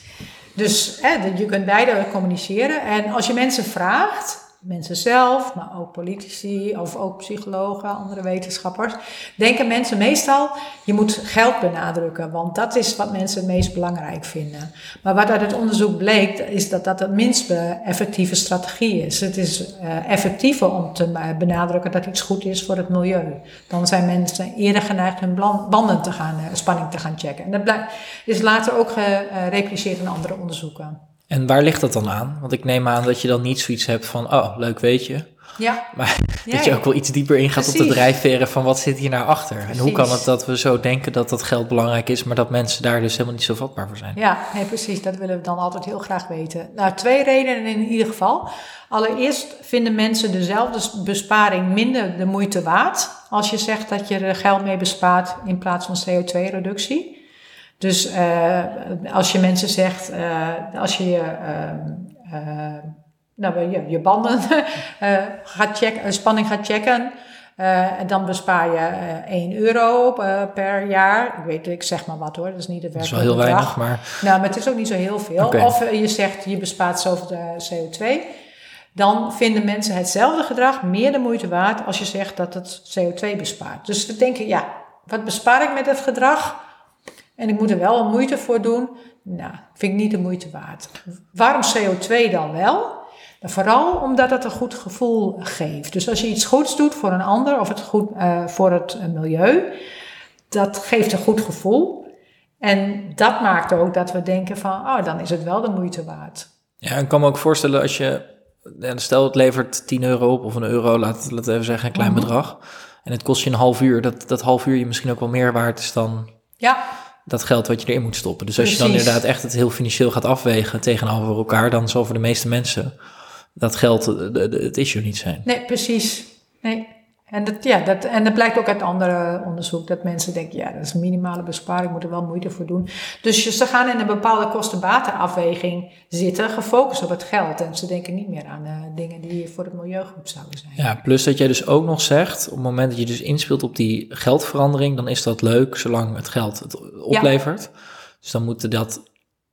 C: Dus hè, je kunt beide communiceren. En als je mensen vraagt, mensen zelf, maar ook politici of ook psychologen, andere wetenschappers, denken mensen meestal, je moet geld benadrukken, want dat is wat mensen het meest belangrijk vinden. Maar wat uit het onderzoek bleek, is dat dat de minst effectieve strategie is. Het is uh, effectiever om te benadrukken dat iets goed is voor het milieu. Dan zijn mensen eerder geneigd hun banden te gaan, uh, spanning te gaan checken. En dat is later ook gerepliceerd in andere onderzoeken.
B: En waar ligt dat dan aan? Want ik neem aan dat je dan niet zoiets hebt van, oh, leuk weet je.
C: Ja.
B: Maar dat je ook wel iets dieper ingaat op de drijfveren van wat zit hier nou achter? En hoe kan het dat we zo denken dat dat geld belangrijk is, maar dat mensen daar dus helemaal niet zo vatbaar voor zijn?
C: Ja, nee, precies. Dat willen we dan altijd heel graag weten. Nou, twee redenen in ieder geval. Allereerst vinden mensen dezelfde besparing minder de moeite waard. Als je zegt dat je er geld mee bespaart in plaats van CO2-reductie. Dus uh, als je mensen zegt, uh, als je je, uh, nou, je, je banden gaat checken, spanning gaat checken, en dan bespaar je 1 euro per jaar. Ik weet, ik zeg maar wat hoor, dat is niet het werk.
B: Dat is wel heel weinig, maar...
C: Nou, maar het is ook niet zo heel veel. Okay. Of je zegt, je bespaart zoveel CO2. Dan vinden mensen hetzelfde gedrag meer de moeite waard als je zegt dat het CO2 bespaart. Dus we denken, ja, wat bespaar ik met het gedrag? En ik moet er wel moeite voor doen. Nou, vind ik niet de moeite waard. Waarom CO2 dan wel? Nou, vooral omdat het een goed gevoel geeft. Dus als je iets goeds doet voor een ander of het goed uh, voor het milieu, dat geeft een goed gevoel. En dat maakt ook dat we denken van, oh, dan is het wel de moeite waard.
B: Ja, ik kan me ook voorstellen als je, stel het levert 10 euro op of een euro, laat, laat even zeggen, een klein mhm. bedrag. En het kost je een half uur, dat, dat half uur je misschien ook wel meer waard is dan...
C: Ja,
B: dat geld wat je erin moet stoppen. Dus als je dan inderdaad echt het heel financieel gaat afwegen tegenover elkaar, dan zal voor de meeste mensen dat geld het issue niet zijn.
C: Nee, precies. Nee. En dat, ja, dat, en dat blijkt ook uit andere onderzoek, dat mensen denken, ja, dat is een minimale besparing, ik moet er wel moeite voor doen. Dus ze gaan in een bepaalde kostenbatenafweging zitten, gefocust op het geld. En ze denken niet meer aan uh, dingen die voor het milieu goed zouden zijn.
B: Ja, plus dat jij dus ook nog zegt, op het moment dat je dus inspeelt op die geldverandering, dan is dat leuk, zolang het geld het oplevert. Dus dan moeten dat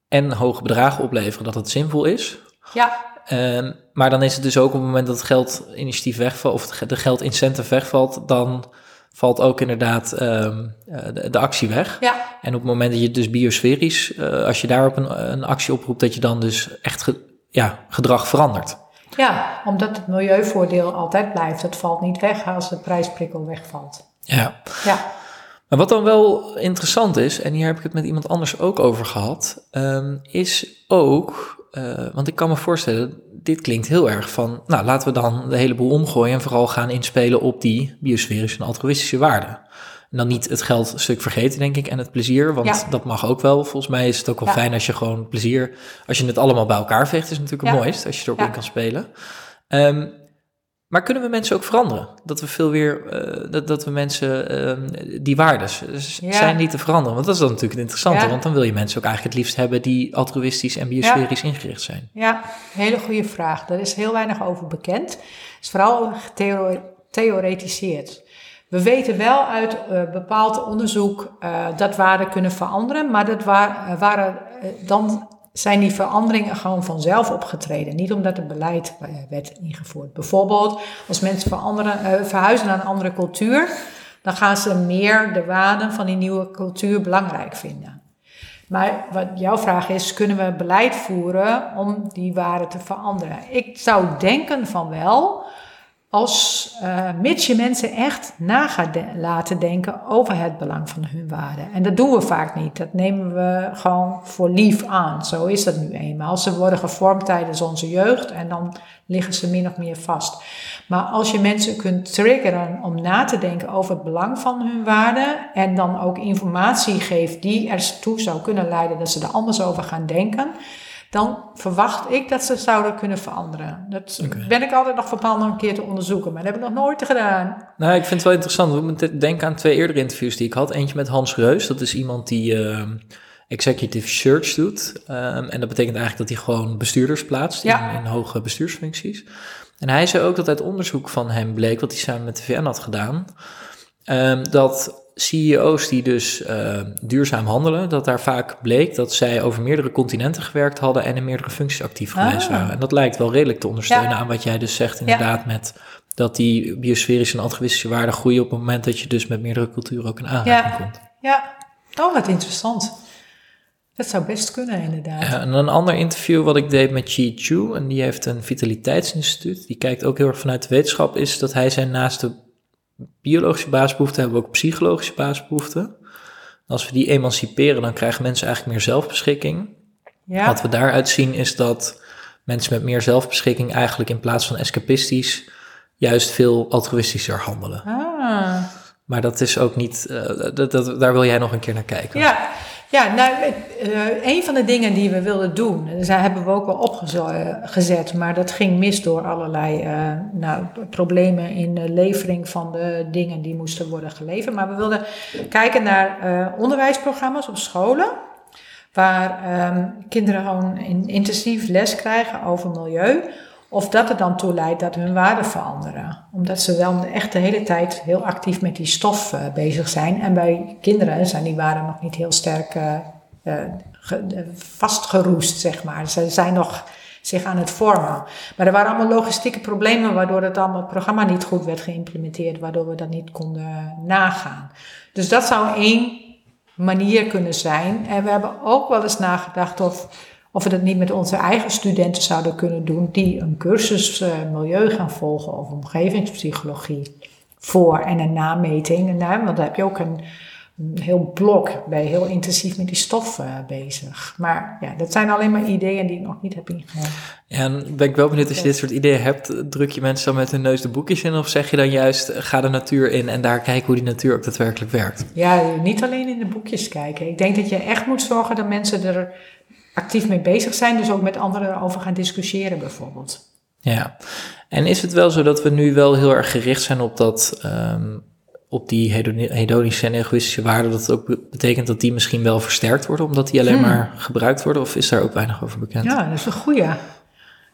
B: en hoge bedragen opleveren, dat het zinvol is.
C: Ja.
B: Um, maar dan is het dus ook op het moment dat het geldinitiatief wegvalt, of de geldincentive wegvalt, dan valt ook inderdaad um, de, de, actie weg.
C: Ja.
B: En op het moment dat je dus biosferisch, uh, als je daarop een, een actie oproept, dat je dan dus echt ja, gedrag verandert.
C: Ja, omdat het milieuvoordeel altijd blijft. Het valt niet weg als de prijsprikkel wegvalt.
B: Ja.
C: Ja,
B: Maar wat dan wel interessant is, en hier heb ik het met iemand anders ook over gehad, ehm, is ook, eh, want ik kan me voorstellen, dit klinkt heel erg van, nou laten we dan de hele boel omgooien en vooral gaan inspelen op die biosferische en altruïstische waarden. En dan niet het geldstuk vergeten, denk ik, en het plezier, want
C: Ja.
B: dat mag ook wel. Volgens mij is het ook wel
C: Ja.
B: fijn als je gewoon plezier, als je het allemaal bij elkaar veegt, is natuurlijk het
C: Ja.
B: mooist, als je erop in kan spelen. Ehm, maar kunnen we mensen ook veranderen? Dat we veel weer, eh, dat, dat we mensen ehm, die waardes s-
C: Ja.
B: zijn die te veranderen? Want dat is dan natuurlijk het interessante,
C: Ja.
B: want dan wil je mensen ook eigenlijk het liefst hebben die altruïstisch en biosferisch ingericht zijn.
C: ja, hele goede vraag. Daar is heel weinig over bekend. Het is vooral getheoretiseerd. We weten wel uit eh, bepaald onderzoek eh, dat waarden kunnen veranderen, maar dat wa- eh, waren, eh, dan zijn die veranderingen gewoon vanzelf opgetreden. Niet omdat er beleid eh, werd ingevoerd. Bijvoorbeeld als mensen veranderen, eh, verhuizen naar een andere cultuur, dan gaan ze meer de waarden van die nieuwe cultuur belangrijk vinden. Maar wat jouw vraag is, kunnen we beleid voeren om die waarden te veranderen? Ik zou denken van wel, als eh, mits je mensen echt na gaat laten denken over het belang van hun waarden. En dat doen we vaak niet. Dat nemen we gewoon voor lief aan. Zo is dat nu eenmaal. Ze worden gevormd tijdens onze jeugd en dan liggen ze min of meer vast. Maar als je mensen kunt triggeren om na te denken over het belang van hun waarden en dan ook informatie geeft die ertoe zou kunnen leiden dat ze er anders over gaan denken, dan verwacht ik dat ze zouden kunnen veranderen. Dat ben ik altijd nog van plan om een keer te onderzoeken, maar dat heb ik nog nooit gedaan.
B: Nou, ik vind het wel interessant. Ik denken aan twee eerdere interviews die ik had. Eentje met Hans Reus, dat is iemand die ehm, executive search doet. Ehm, en dat betekent eigenlijk dat hij gewoon bestuurders plaatst
C: Ja.
B: in, in hoge bestuursfuncties. En hij zei ook dat uit onderzoek van hem bleek, wat hij samen met de VN had gedaan, ehm, dat CEO's die dus ehm, duurzaam handelen, dat daar vaak bleek dat zij over meerdere continenten gewerkt hadden en in meerdere functies actief geweest
C: Ah.
B: waren. En dat lijkt wel redelijk te ondersteunen
C: Ja.
B: aan wat jij dus zegt inderdaad met dat die biosferische en altruïstische waarden groeien op het moment dat je dus met meerdere culturen ook in aanraking
C: Ja.
B: komt.
C: Ja, oh wat interessant. Dat zou best kunnen inderdaad.
B: Ja, en een ander interview wat ik deed met Chi Chu, en die heeft een vitaliteitsinstituut, die kijkt ook heel erg vanuit de wetenschap, is dat hij zijn naast de biologische basisbehoeften hebben we ook psychologische basisbehoeften. Als we die emanciperen, dan krijgen mensen eigenlijk meer zelfbeschikking.
C: Ja,
B: Wat we daaruit zien is dat mensen met meer zelfbeschikking eigenlijk in plaats van escapistisch juist veel altruïstischer handelen.
C: ah.
B: Maar dat is ook niet, eh, dat, dat, daar wil jij nog een keer naar kijken.
C: Ja, ja nou, eh, een van de dingen die we wilden doen, en daar hebben we ook wel opgezet, maar dat ging mis door allerlei eh, nou, problemen in de levering van de dingen die moesten worden geleverd. Maar we wilden kijken naar eh, onderwijsprogramma's op scholen, waar ehm, kinderen gewoon in, intensief les krijgen over milieu. Of dat er dan toe leidt dat hun waarden veranderen. Omdat ze wel echt de hele tijd heel actief met die stof eh, bezig zijn. En bij kinderen zijn die waarden nog niet heel sterk eh, eh, ge- vastgeroest, zeg maar. Ze zijn nog zich aan het vormen. Maar er waren allemaal logistieke problemen waardoor het, allemaal, het programma niet goed werd geïmplementeerd. Waardoor we dat niet konden nagaan. Dus dat zou één manier kunnen zijn. En we hebben ook wel eens nagedacht of, of we dat niet met onze eigen studenten zouden kunnen doen, die een cursus eh, milieu gaan volgen of omgevingspsychologie voor en een nameting. En daar, want daar heb je ook een, een heel blok, ben je heel intensief met die stof eh, bezig. Maar ja, dat zijn alleen maar ideeën die ik nog niet heb ingegaan.
B: Ja, en ben ik wel benieuwd als je dit soort ideeën hebt, druk je mensen dan met hun neus de boekjes in of zeg je dan juist, eh, ga de natuur in en daar kijken hoe die natuur ook daadwerkelijk werkt?
C: Ja, niet alleen in de boekjes kijken. Ik denk dat je echt moet zorgen dat mensen er actief mee bezig zijn, dus ook met anderen over gaan discussiëren bijvoorbeeld.
B: Ja, en is het wel zo dat we nu wel heel erg gericht zijn op dat, ehm, op die hedoni- hedonische en egoïstische waarden, dat het ook be- betekent dat die misschien wel versterkt worden, omdat die alleen
C: Hmm.
B: maar gebruikt worden, of is daar ook weinig over bekend?
C: Ja, dat is een goeie.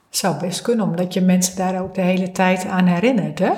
C: Zou best kunnen, omdat je mensen daar ook de hele tijd aan herinnert, hè?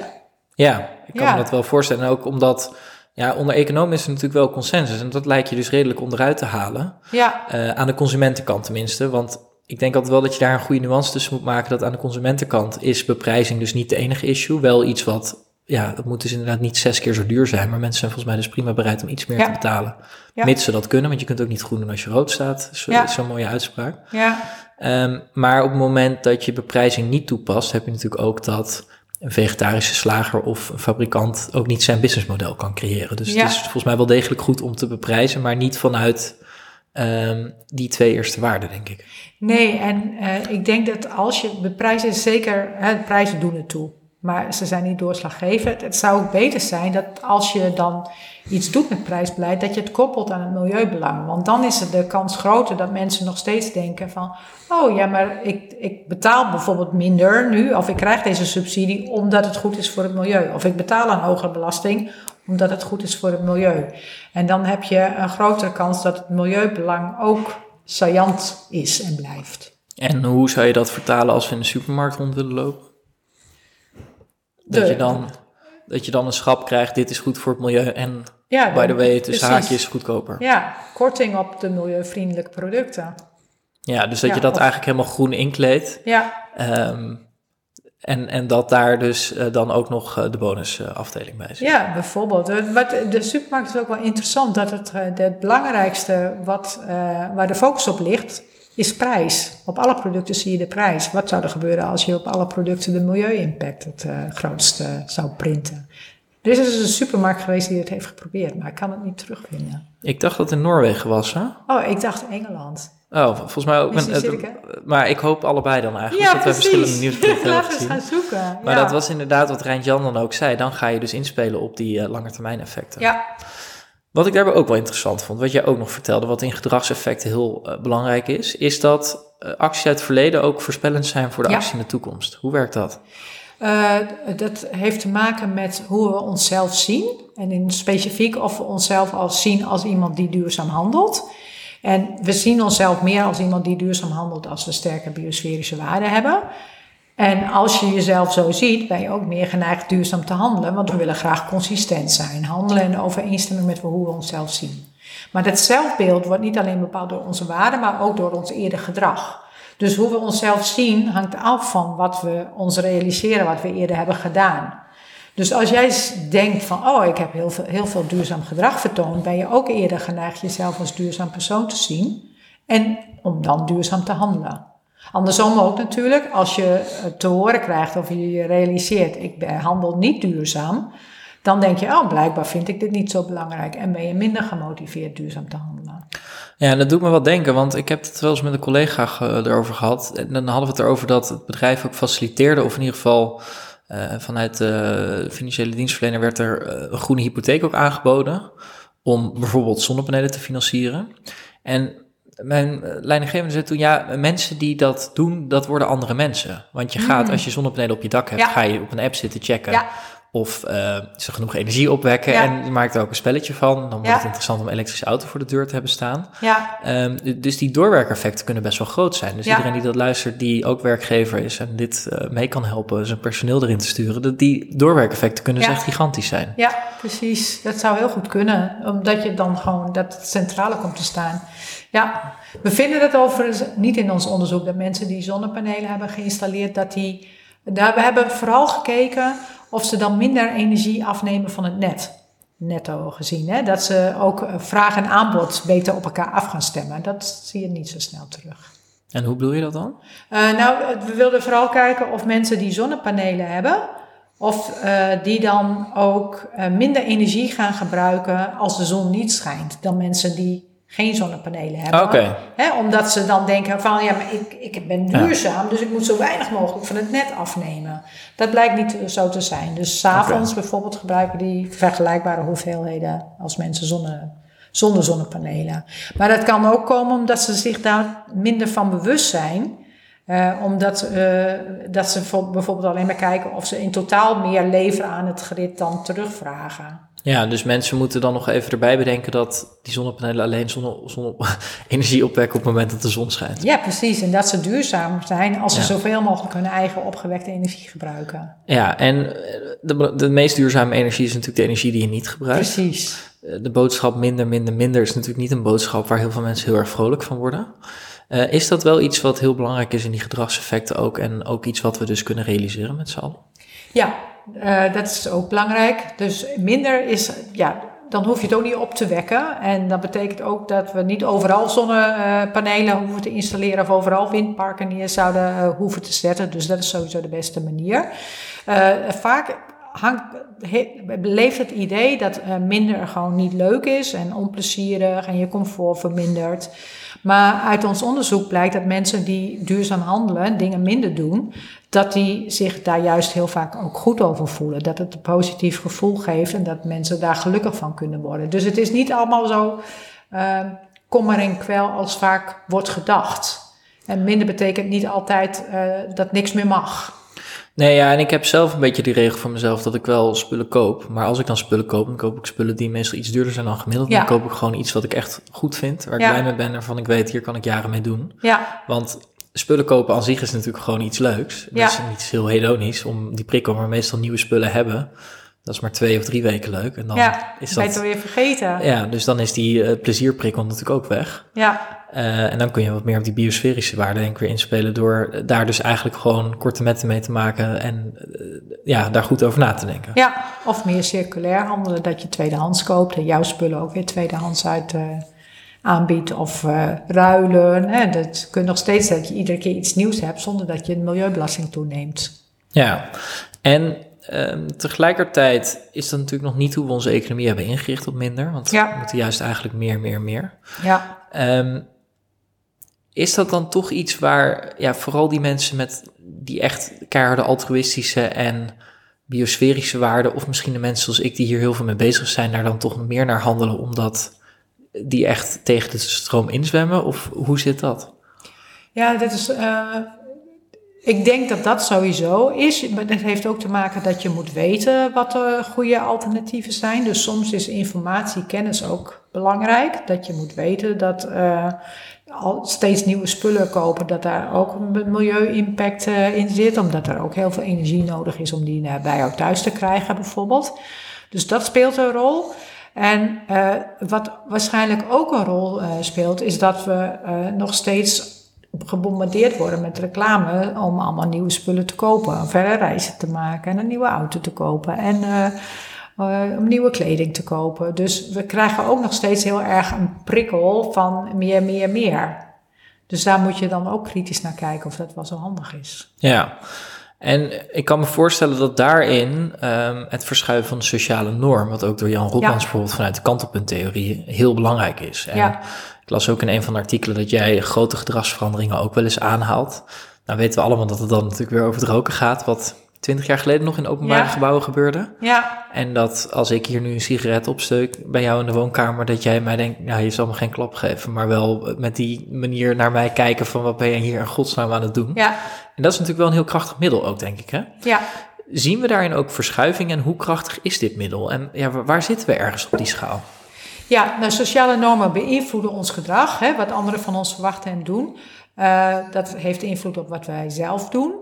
B: Ja, ik kan
C: Ja.
B: me dat wel voorstellen. En ook omdat, ja, onder economen is er natuurlijk wel consensus. En dat lijkt je dus redelijk onderuit te halen.
C: Ja,
B: Eh, aan de consumentenkant tenminste. Want ik denk altijd wel dat je daar een goede nuance tussen moet maken. Dat aan de consumentenkant is beprijzing dus niet de enige issue. Wel iets wat, ja, het moet dus inderdaad niet zes keer zo duur zijn. Maar mensen zijn volgens mij dus prima bereid om iets meer
C: Ja.
B: te betalen.
C: Ja.
B: Mits ze dat kunnen, want je kunt ook niet groen doen als je rood staat. Zo-
C: Ja.
B: Zo'n mooie uitspraak.
C: ja,
B: Ehm, maar op het moment dat je beprijzing niet toepast, heb je natuurlijk ook dat een vegetarische slager of een fabrikant ook niet zijn businessmodel kan creëren. Dus
C: Ja.
B: het is volgens mij wel degelijk goed om te beprijzen, maar niet vanuit ehm, die twee eerste waarden, denk ik.
C: Nee, en eh, ik denk dat als je beprijzen zeker, hè, prijzen doen het toe, maar ze zijn niet doorslaggevend. Het zou ook beter zijn dat als je dan iets doet met prijsbeleid, dat je het koppelt aan het milieubelang. Want dan is de kans groter dat mensen nog steeds denken van, oh ja, maar ik, ik betaal bijvoorbeeld minder nu, of ik krijg deze subsidie omdat het goed is voor het milieu. Of ik betaal een hogere belasting omdat het goed is voor het milieu. En dan heb je een grotere kans dat het milieubelang ook saillant is en blijft.
B: En hoe zou je dat vertalen als we in de supermarkt rond willen lopen? Dat,
C: De-
B: je, dan, dat je dan een schap krijgt, dit is goed voor het milieu en
C: Ja,
B: by the way, tussen
C: precies.
B: haakjes goedkoper. Ja,
C: Ja, korting op de milieuvriendelijke producten.
B: dus dat
C: Ja,
B: je dat
C: of-
B: eigenlijk helemaal groen inkleedt.
C: Ja,
B: Ehm, en, en dat daar dus eh, dan ook nog eh, de bonusafdeling bij zit.
C: ja bijvoorbeeld. Eh, Wat, de supermarkt is ook wel interessant dat het, eh, het belangrijkste wat, eh, waar de focus op ligt, is prijs. Op alle producten zie je de prijs. Wat zou er gebeuren als je op alle producten de milieu-impact het eh, grootste zou printen? Er is dus een supermarkt geweest die het heeft geprobeerd, maar ik kan het niet terugvinden.
B: Ik dacht dat het in Noorwegen was, hè?
C: Oh, ik dacht Engeland.
B: Oh, volgens mij ook.
C: Misschien
B: een-
C: zit ik,
B: eh, maar ik hoop allebei dan eigenlijk. dat wij verschillende nieuwsberichten hebben
C: we
B: gezien.
C: gaan zoeken.
B: Maar
C: ja.
B: dat was inderdaad wat Rijnt Jan dan ook zei. Dan ga je dus inspelen op die eh langetermijn effecten.
C: Ja,
B: Wat ik daarbij ook wel interessant vond, wat jij ook nog vertelde, wat in gedragseffecten heel eh, belangrijk is, is dat eh, acties uit het verleden ook voorspellend zijn voor de
C: Ja.
B: actie in de toekomst. Hoe werkt dat?
C: Eh, dat heeft te maken met hoe we onszelf zien. En in specifiek of we onszelf als zien als iemand die duurzaam handelt. En we zien onszelf meer als iemand die duurzaam handelt als we sterke biosferische waarden hebben. En als je jezelf zo ziet, ben je ook meer geneigd duurzaam te handelen. Want we willen graag consistent zijn. Handelen in overeenstemming met hoe we onszelf zien. Maar dat zelfbeeld wordt niet alleen bepaald door onze waarden, maar ook door ons eerder gedrag. Dus hoe we onszelf zien hangt af van wat we ons realiseren, wat we eerder hebben gedaan. Dus als jij denkt van, oh, ik heb heel veel, heel veel duurzaam gedrag vertoond, ben je ook eerder geneigd jezelf als duurzaam persoon te zien en om dan duurzaam te handelen. Andersom ook natuurlijk, als je eh, te horen krijgt of je realiseert, ik handel niet duurzaam, dan denk je, oh, blijkbaar vind ik dit niet zo belangrijk en ben je minder gemotiveerd duurzaam te handelen.
B: Ja, dat doet me wat denken, want ik heb het wel eens met een collega erover gehad. En dan hadden we het erover dat het bedrijf ook faciliteerde, of in ieder geval eh, vanuit de financiële dienstverlener werd er eh, een groene hypotheek ook aangeboden. Om bijvoorbeeld zonnepanelen te financieren. En mijn eh, leidinggevende zei toen, ja, mensen die dat doen, dat worden andere mensen. Want je gaat, als je zonnepanelen op je dak hebt,
C: Hmm. Ja.
B: ga je op een app zitten checken.
C: Ja.
B: Of eh, ze genoeg energie opwekken.
C: Ja.
B: En je maakt er ook een spelletje van. Dan wordt het interessant om een elektrische auto voor de deur te hebben staan.
C: Ja,
B: d- dus die doorwerkeffecten kunnen best wel groot zijn. Dus iedereen die dat luistert, die ook werkgever is en dit eh, mee kan helpen, zijn personeel erin te sturen, dat die doorwerkeffecten kunnen dus echt gigantisch zijn.
C: Ja, precies. Dat zou heel goed kunnen, omdat je dan gewoon dat het centrale komt te staan. Ja, we vinden het overigens niet in ons onderzoek dat mensen die zonnepanelen hebben geïnstalleerd, dat die. Daar, we hebben vooral gekeken of ze dan minder energie afnemen van het net. Netto gezien, hè? dat ze ook eh, vraag en aanbod beter op elkaar af gaan stemmen. Dat zie je niet zo snel terug.
B: En hoe bedoel je dat dan?
C: Eh, nou, we wilden vooral kijken of mensen die zonnepanelen hebben, of eh, die dan ook minder energie gaan gebruiken als de zon niet schijnt, dan mensen die geen zonnepanelen hebben. Hè, omdat ze dan denken van, ja, maar ik, ik ben duurzaam, dus ik moet zo weinig mogelijk van het net afnemen. Dat blijkt niet zo te zijn. Dus s'avonds bijvoorbeeld gebruiken die vergelijkbare hoeveelheden als mensen zonne, zonder zonnepanelen. Maar dat kan ook komen omdat ze zich daar minder van bewust zijn. Eh, omdat eh, dat ze voor- bijvoorbeeld alleen maar kijken of ze in totaal meer leveren aan het grid dan terugvragen.
B: Ja, dus mensen moeten dan nog even erbij bedenken dat die zonnepanelen alleen zonne, zonne, energie opwekken op het moment dat de zon schijnt.
C: Ja, precies. En dat ze duurzaam zijn als ze
B: Ja.
C: zoveel mogelijk hun eigen opgewekte energie gebruiken.
B: Ja, en eh, de, de meest duurzame energie is natuurlijk de energie die je niet gebruikt.
C: Precies.
B: Eh, De boodschap minder, minder, minder is natuurlijk niet een boodschap waar heel veel mensen heel erg vrolijk van worden. Eh, is dat wel iets wat heel belangrijk is in die gedragseffecten ook en ook iets wat we dus kunnen realiseren met z'n allen?
C: Ja, eh, dat is ook belangrijk. Dus minder is, ja, dan hoef je het ook niet op te wekken. En dat betekent ook dat we niet overal zonnepanelen hoeven te installeren of overal windparken neer zouden uh, hoeven te zetten. Dus dat is sowieso de beste manier. Uh, vaak hangt, leeft het idee dat minder gewoon niet leuk is en onplezierig en je comfort vermindert. Maar uit ons onderzoek blijkt dat mensen die duurzaam handelen, dingen minder doen, dat die zich daar juist heel vaak ook goed over voelen. Dat het een positief gevoel geeft en dat mensen daar gelukkig van kunnen worden. Dus het is niet allemaal zo uh, kommer en kwel als vaak wordt gedacht. En minder betekent niet altijd uh, dat niks meer mag.
B: Nee, ja, en ik heb zelf een beetje die regel voor mezelf dat ik wel spullen koop. Maar als ik dan spullen koop, dan koop ik spullen die meestal iets duurder zijn dan gemiddeld. Ja. Dan koop ik gewoon iets wat ik echt goed vind, waar ik blij mee ben, waarvan ik weet, hier kan ik jaren mee doen.
C: Ja.
B: Want spullen kopen aan zich is natuurlijk gewoon iets leuks. Dat is iets heel hedonisch om die prikkel, maar meestal nieuwe spullen hebben. Dat is maar twee of drie weken leuk. En dan
C: ja,
B: is
C: dat. Ben je het weer vergeten?
B: Ja, dus dan is die uh, plezierprikkel natuurlijk ook weg.
C: Ja.
B: Uh, en dan kun je wat meer op die biosferische waarde denk ik weer inspelen door daar dus eigenlijk gewoon korte metten mee te maken en uh, ja, daar goed over na te denken.
C: Ja, of meer circulair handelen, dat je tweedehands koopt en jouw spullen ook weer tweedehands uit uh, aanbiedt of ruilen. Hè. Dat kun nog steeds dat je iedere keer iets nieuws hebt zonder dat je een milieubelasting toeneemt.
B: Ja, en Um, tegelijkertijd is dat natuurlijk nog niet hoe we onze economie hebben ingericht op minder. Want
C: ja.
B: we moeten juist eigenlijk meer, meer, meer.
C: Ja.
B: Um, is dat dan toch iets waar ja, vooral die mensen met die echt keiharde altruïstische en biosferische waarden, of misschien de mensen zoals ik die hier heel veel mee bezig zijn, daar dan toch meer naar handelen, omdat die echt tegen de stroom inzwemmen? Of hoe zit dat?
C: Ja, dat is. Uh, ik denk dat dat sowieso is. Maar dat heeft ook te maken dat je moet weten wat de goede alternatieven zijn. Dus soms is informatie, kennis ook belangrijk. Dat je moet weten dat uh, steeds nieuwe spullen kopen, dat daar ook een milieu-impact uh, in zit. Omdat er ook heel veel energie nodig is om die uh, bij jou thuis te krijgen, bijvoorbeeld. Dus dat speelt een rol. En uh, wat waarschijnlijk ook een rol speelt, is dat we nog steeds gebombardeerd worden met reclame om allemaal nieuwe spullen te kopen, verre reizen te maken en een nieuwe auto te kopen en uh, uh, om nieuwe kleding te kopen. Dus we krijgen ook nog steeds heel erg een prikkel van meer, meer, meer. Dus daar moet je dan ook kritisch naar kijken of dat wel zo handig is.
B: Ja. En ik kan me voorstellen dat daarin um, het verschuiven van de sociale norm, wat ook door Jan Rotmans ja. bijvoorbeeld vanuit de kantelpunttheorie heel belangrijk is. En
C: ja.
B: Ik las ook in een van de artikelen dat jij grote gedragsveranderingen ook wel eens aanhaalt. Nou weten we allemaal dat het dan natuurlijk weer over het roken gaat, wat twintig jaar geleden nog in openbare ja. gebouwen gebeurde.
C: Ja.
B: En dat als ik hier nu een sigaret opsteuk bij jou in de woonkamer, dat jij mij denkt, nou je zal me geen klap geven, maar wel met die manier naar mij kijken van wat ben je hier in godsnaam aan het doen.
C: Ja.
B: En dat is natuurlijk wel een heel krachtig middel ook, denk ik hè?
C: Ja.
B: Zien we daarin ook verschuiving en hoe krachtig is dit middel? En ja, waar zitten we ergens op die schaal?
C: Ja, nou, sociale normen beïnvloeden ons gedrag, hè, wat anderen van ons verwachten en doen. Uh, dat heeft invloed op wat wij zelf doen.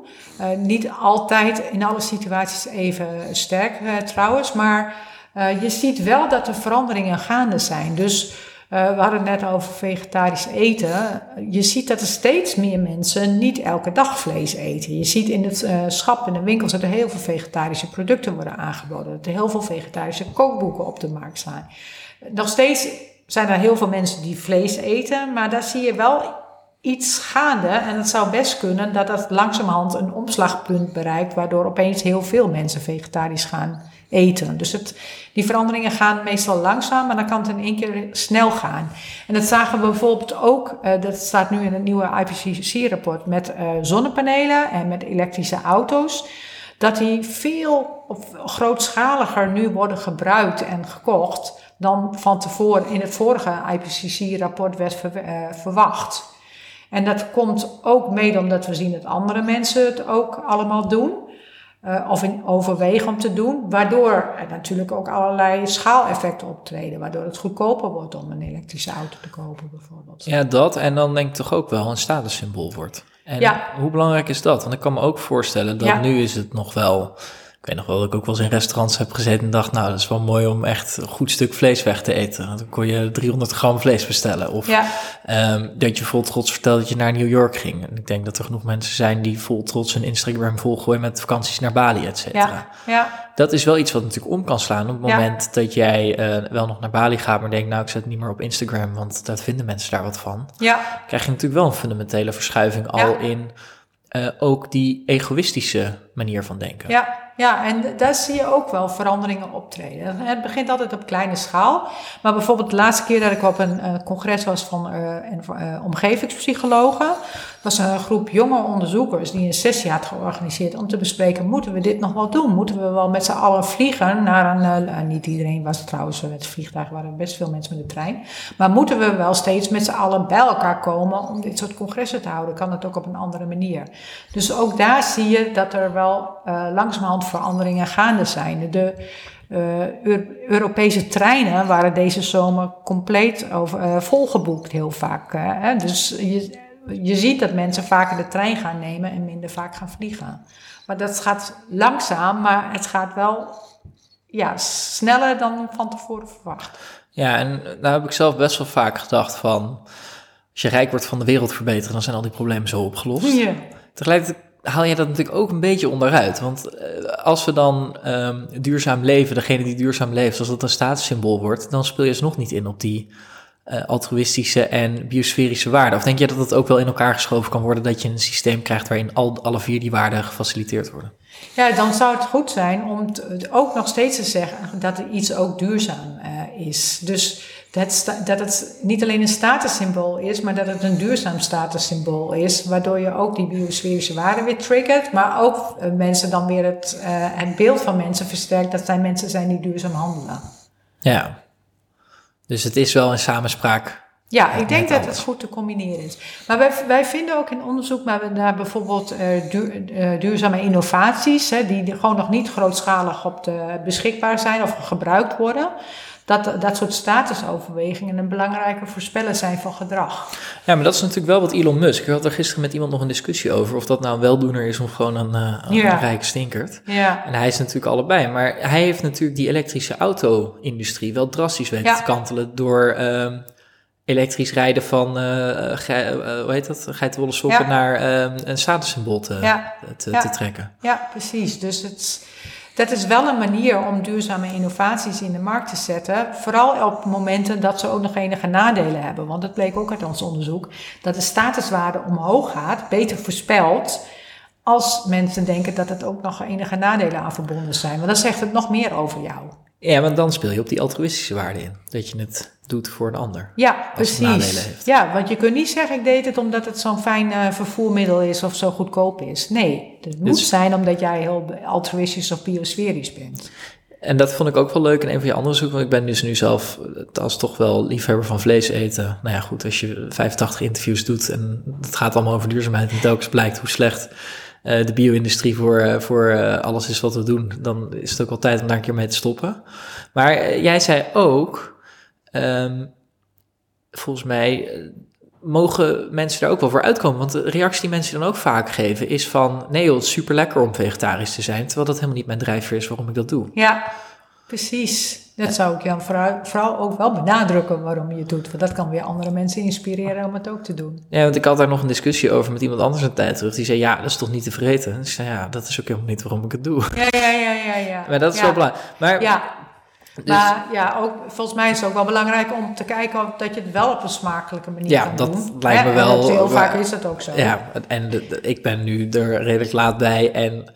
C: Uh, niet altijd in alle situaties even sterk uh, trouwens, maar je ziet wel dat er veranderingen gaande zijn. Dus we hadden het net over vegetarisch eten. Je ziet dat er steeds meer mensen niet elke dag vlees eten. Je ziet in het schap in de winkels dat er heel veel vegetarische producten worden aangeboden. Dat er heel veel vegetarische kookboeken op de markt staan. Nog steeds zijn er heel veel mensen die vlees eten, maar daar zie je wel iets gaande. En het zou best kunnen dat dat langzamerhand een omslagpunt bereikt, waardoor opeens heel veel mensen vegetarisch gaan eten. Dus het, die veranderingen gaan meestal langzaam, maar dan kan het in één keer snel gaan. En dat zagen we bijvoorbeeld ook, uh, dat staat nu in het nieuwe IPCC-rapport, met uh, zonnepanelen en met elektrische auto's. Dat die veel grootschaliger nu worden gebruikt en gekocht dan van tevoren in het vorige IPCC-rapport werd ver, uh, verwacht. En dat komt ook mede omdat we zien dat andere mensen het ook allemaal doen. Uh, of in overwegen om te doen. Waardoor er natuurlijk ook allerlei schaaleffecten optreden. Waardoor het goedkoper wordt om een elektrische auto te kopen bijvoorbeeld.
B: Ja, dat. En dan denk ik toch ook wel een statussymbool wordt. En
C: ja.
B: hoe belangrijk is dat? Want ik kan me ook voorstellen dat
C: ja.
B: nu is het nog wel Ik weet nog wel dat ik ook wel eens in restaurants heb gezeten en dacht, nou, dat is wel mooi om echt een goed stuk vlees weg te eten. Dan kon je 300 gram vlees bestellen. Of
C: Ja,
B: ehm, dat je vol trots vertelde dat je naar New York ging. En ik denk dat er genoeg mensen zijn die vol trots hun Instagram volgooien met vakanties naar Bali, et cetera.
C: ja, ja,
B: Dat is wel iets wat natuurlijk om kan slaan op het
C: Ja.
B: moment dat jij eh, wel nog naar Bali gaat, maar denkt, nou, ik zet het niet meer op Instagram, want daar vinden mensen daar wat van.
C: ja,
B: Krijg je natuurlijk wel een fundamentele verschuiving al in eh, ook die egoïstische manier van denken.
C: ja, ja, en daar zie je ook wel veranderingen optreden. Het begint altijd op kleine schaal. Maar bijvoorbeeld de laatste keer dat ik op een eh, congres was van eh, eh, omgevingspsychologen, was een groep jonge onderzoekers die een sessie had georganiseerd om te bespreken, moeten we dit nog wel doen? Moeten we wel met z'n allen vliegen naar een, niet iedereen was trouwens met vliegtuig, waren best veel mensen met de trein. Maar moeten we wel steeds met z'n allen bij elkaar komen om dit soort congressen te houden? Kan het ook op een andere manier? Dus ook daar zie je dat er wel eh veranderingen gaande zijn. De eh, Eu- Europese treinen waren deze zomer compleet over, eh, volgeboekt heel vaak. hè? Dus je, je ziet dat mensen vaker de trein gaan nemen en minder vaak gaan vliegen. Maar dat gaat langzaam, maar het gaat wel ja, sneller dan van tevoren verwacht.
B: Ja, en daar heb ik zelf best wel vaak gedacht van, als je rijk wordt van de wereld verbeteren, dan zijn al die problemen zo opgelost.
C: Ja.
B: Tegelijkertijd haal je dat natuurlijk ook een beetje onderuit. Want eh, als we dan ehm, duurzaam leven, degene die duurzaam leeft, als dat een statussymbool wordt, dan speel je dus nog niet in op die eh, altruïstische en biosferische waarden. Of denk je dat dat ook wel in elkaar geschoven kan worden, dat je een systeem krijgt waarin al, alle vier die waarden gefaciliteerd worden?
C: Ja, dan zou het goed zijn om ook nog steeds te zeggen dat er iets ook duurzaam eh, is. Dus dat, dat het niet alleen een statussymbool is, maar dat het een duurzaam statussymbool is. Waardoor je ook die biosferische waarden weer triggert, maar ook eh, mensen dan weer het, eh, het beeld van mensen versterkt dat zij mensen zijn die duurzaam handelen.
B: Ja. Dus het is wel een samenspraak.
C: Ja, ik denk dat het goed te combineren is. Maar wij, wij vinden ook in onderzoek naar, naar bijvoorbeeld eh, duur- eh, duurzame innovaties, hè, die die gewoon nog niet grootschalig op de, beschikbaar zijn of gebruikt worden, dat dat soort statusoverwegingen een belangrijke voorspeller zijn van gedrag.
B: Ja, maar dat is natuurlijk wel wat Elon Musk. Ik had er gisteren met iemand nog een discussie over of dat nou een weldoener is of gewoon een, een
C: Ja.
B: rijke stinkert.
C: Ja,
B: En hij is natuurlijk allebei. Maar hij heeft natuurlijk die elektrische auto-industrie wel drastisch weten
C: Ja.
B: te kantelen door ehm, elektrisch rijden van, eh ge- eh, hoe heet dat, geitenwolle sokken
C: Ja.
B: naar ehm, een statussymbool te,
C: Ja.
B: te,
C: Ja.
B: te trekken.
C: ja, precies. Dus het, dat is wel een manier om duurzame innovaties in de markt te zetten. Vooral op momenten dat ze ook nog enige nadelen hebben. Want het bleek ook uit ons onderzoek dat de statuswaarde omhoog gaat, beter voorspeld. Als mensen denken dat het ook nog enige nadelen aan verbonden zijn. Want dan zegt het nog meer over jou.
B: Ja, want dan speel je op die altruïstische waarde in. Dat je het doet voor een ander.
C: Ja, precies. Ja, want je kunt niet zeggen ik deed het omdat het zo'n fijn eh, vervoermiddel is of zo goedkoop is. Nee, het moet
B: Dus-
C: zijn omdat jij heel altruïstisch of biosferisch bent.
B: En dat vond ik ook wel leuk in een van je andere zoeken. Want ik ben dus nu zelf als toch wel liefhebber van vlees eten. Nou ja, goed, als je 85 interviews doet en het gaat allemaal over duurzaamheid en telkens blijkt hoe slecht de bio-industrie voor, eh, voor eh, alles is wat we doen, dan is het ook wel tijd om daar een keer mee te stoppen. Maar eh, jij zei ook, ehm, volgens mij eh, mogen mensen daar ook wel voor uitkomen. Want de reactie die mensen dan ook vaak geven is van... nee het is super lekker om vegetarisch te zijn... terwijl dat helemaal niet mijn drijfveer is waarom ik dat doe.
C: Ja, precies. Dat zou ik dan vooral, ook wel benadrukken waarom je het doet. Want dat kan weer andere mensen inspireren om het ook te doen.
B: Ja, want ik had daar nog een discussie over met iemand anders een tijd terug. Die zei, ja, dat is toch niet te vreten? En ik zei, ja, dat is ook helemaal niet waarom ik het doe.
C: Ja, ja, ja, ja. ja.
B: Maar dat is
C: ja.
B: wel belangrijk. Maar,
C: Ja,
B: dus-
C: maar ja, ook, volgens mij is het ook wel belangrijk om te kijken of dat je het wel op een smakelijke manier
B: Ja,
C: kan
B: dat
C: doen.
B: lijkt me
C: Hè,
B: wel-
C: dat heel
B: waar-
C: vaak is dat ook zo.
B: Ja, en de, de- ik ben nu er redelijk laat bij en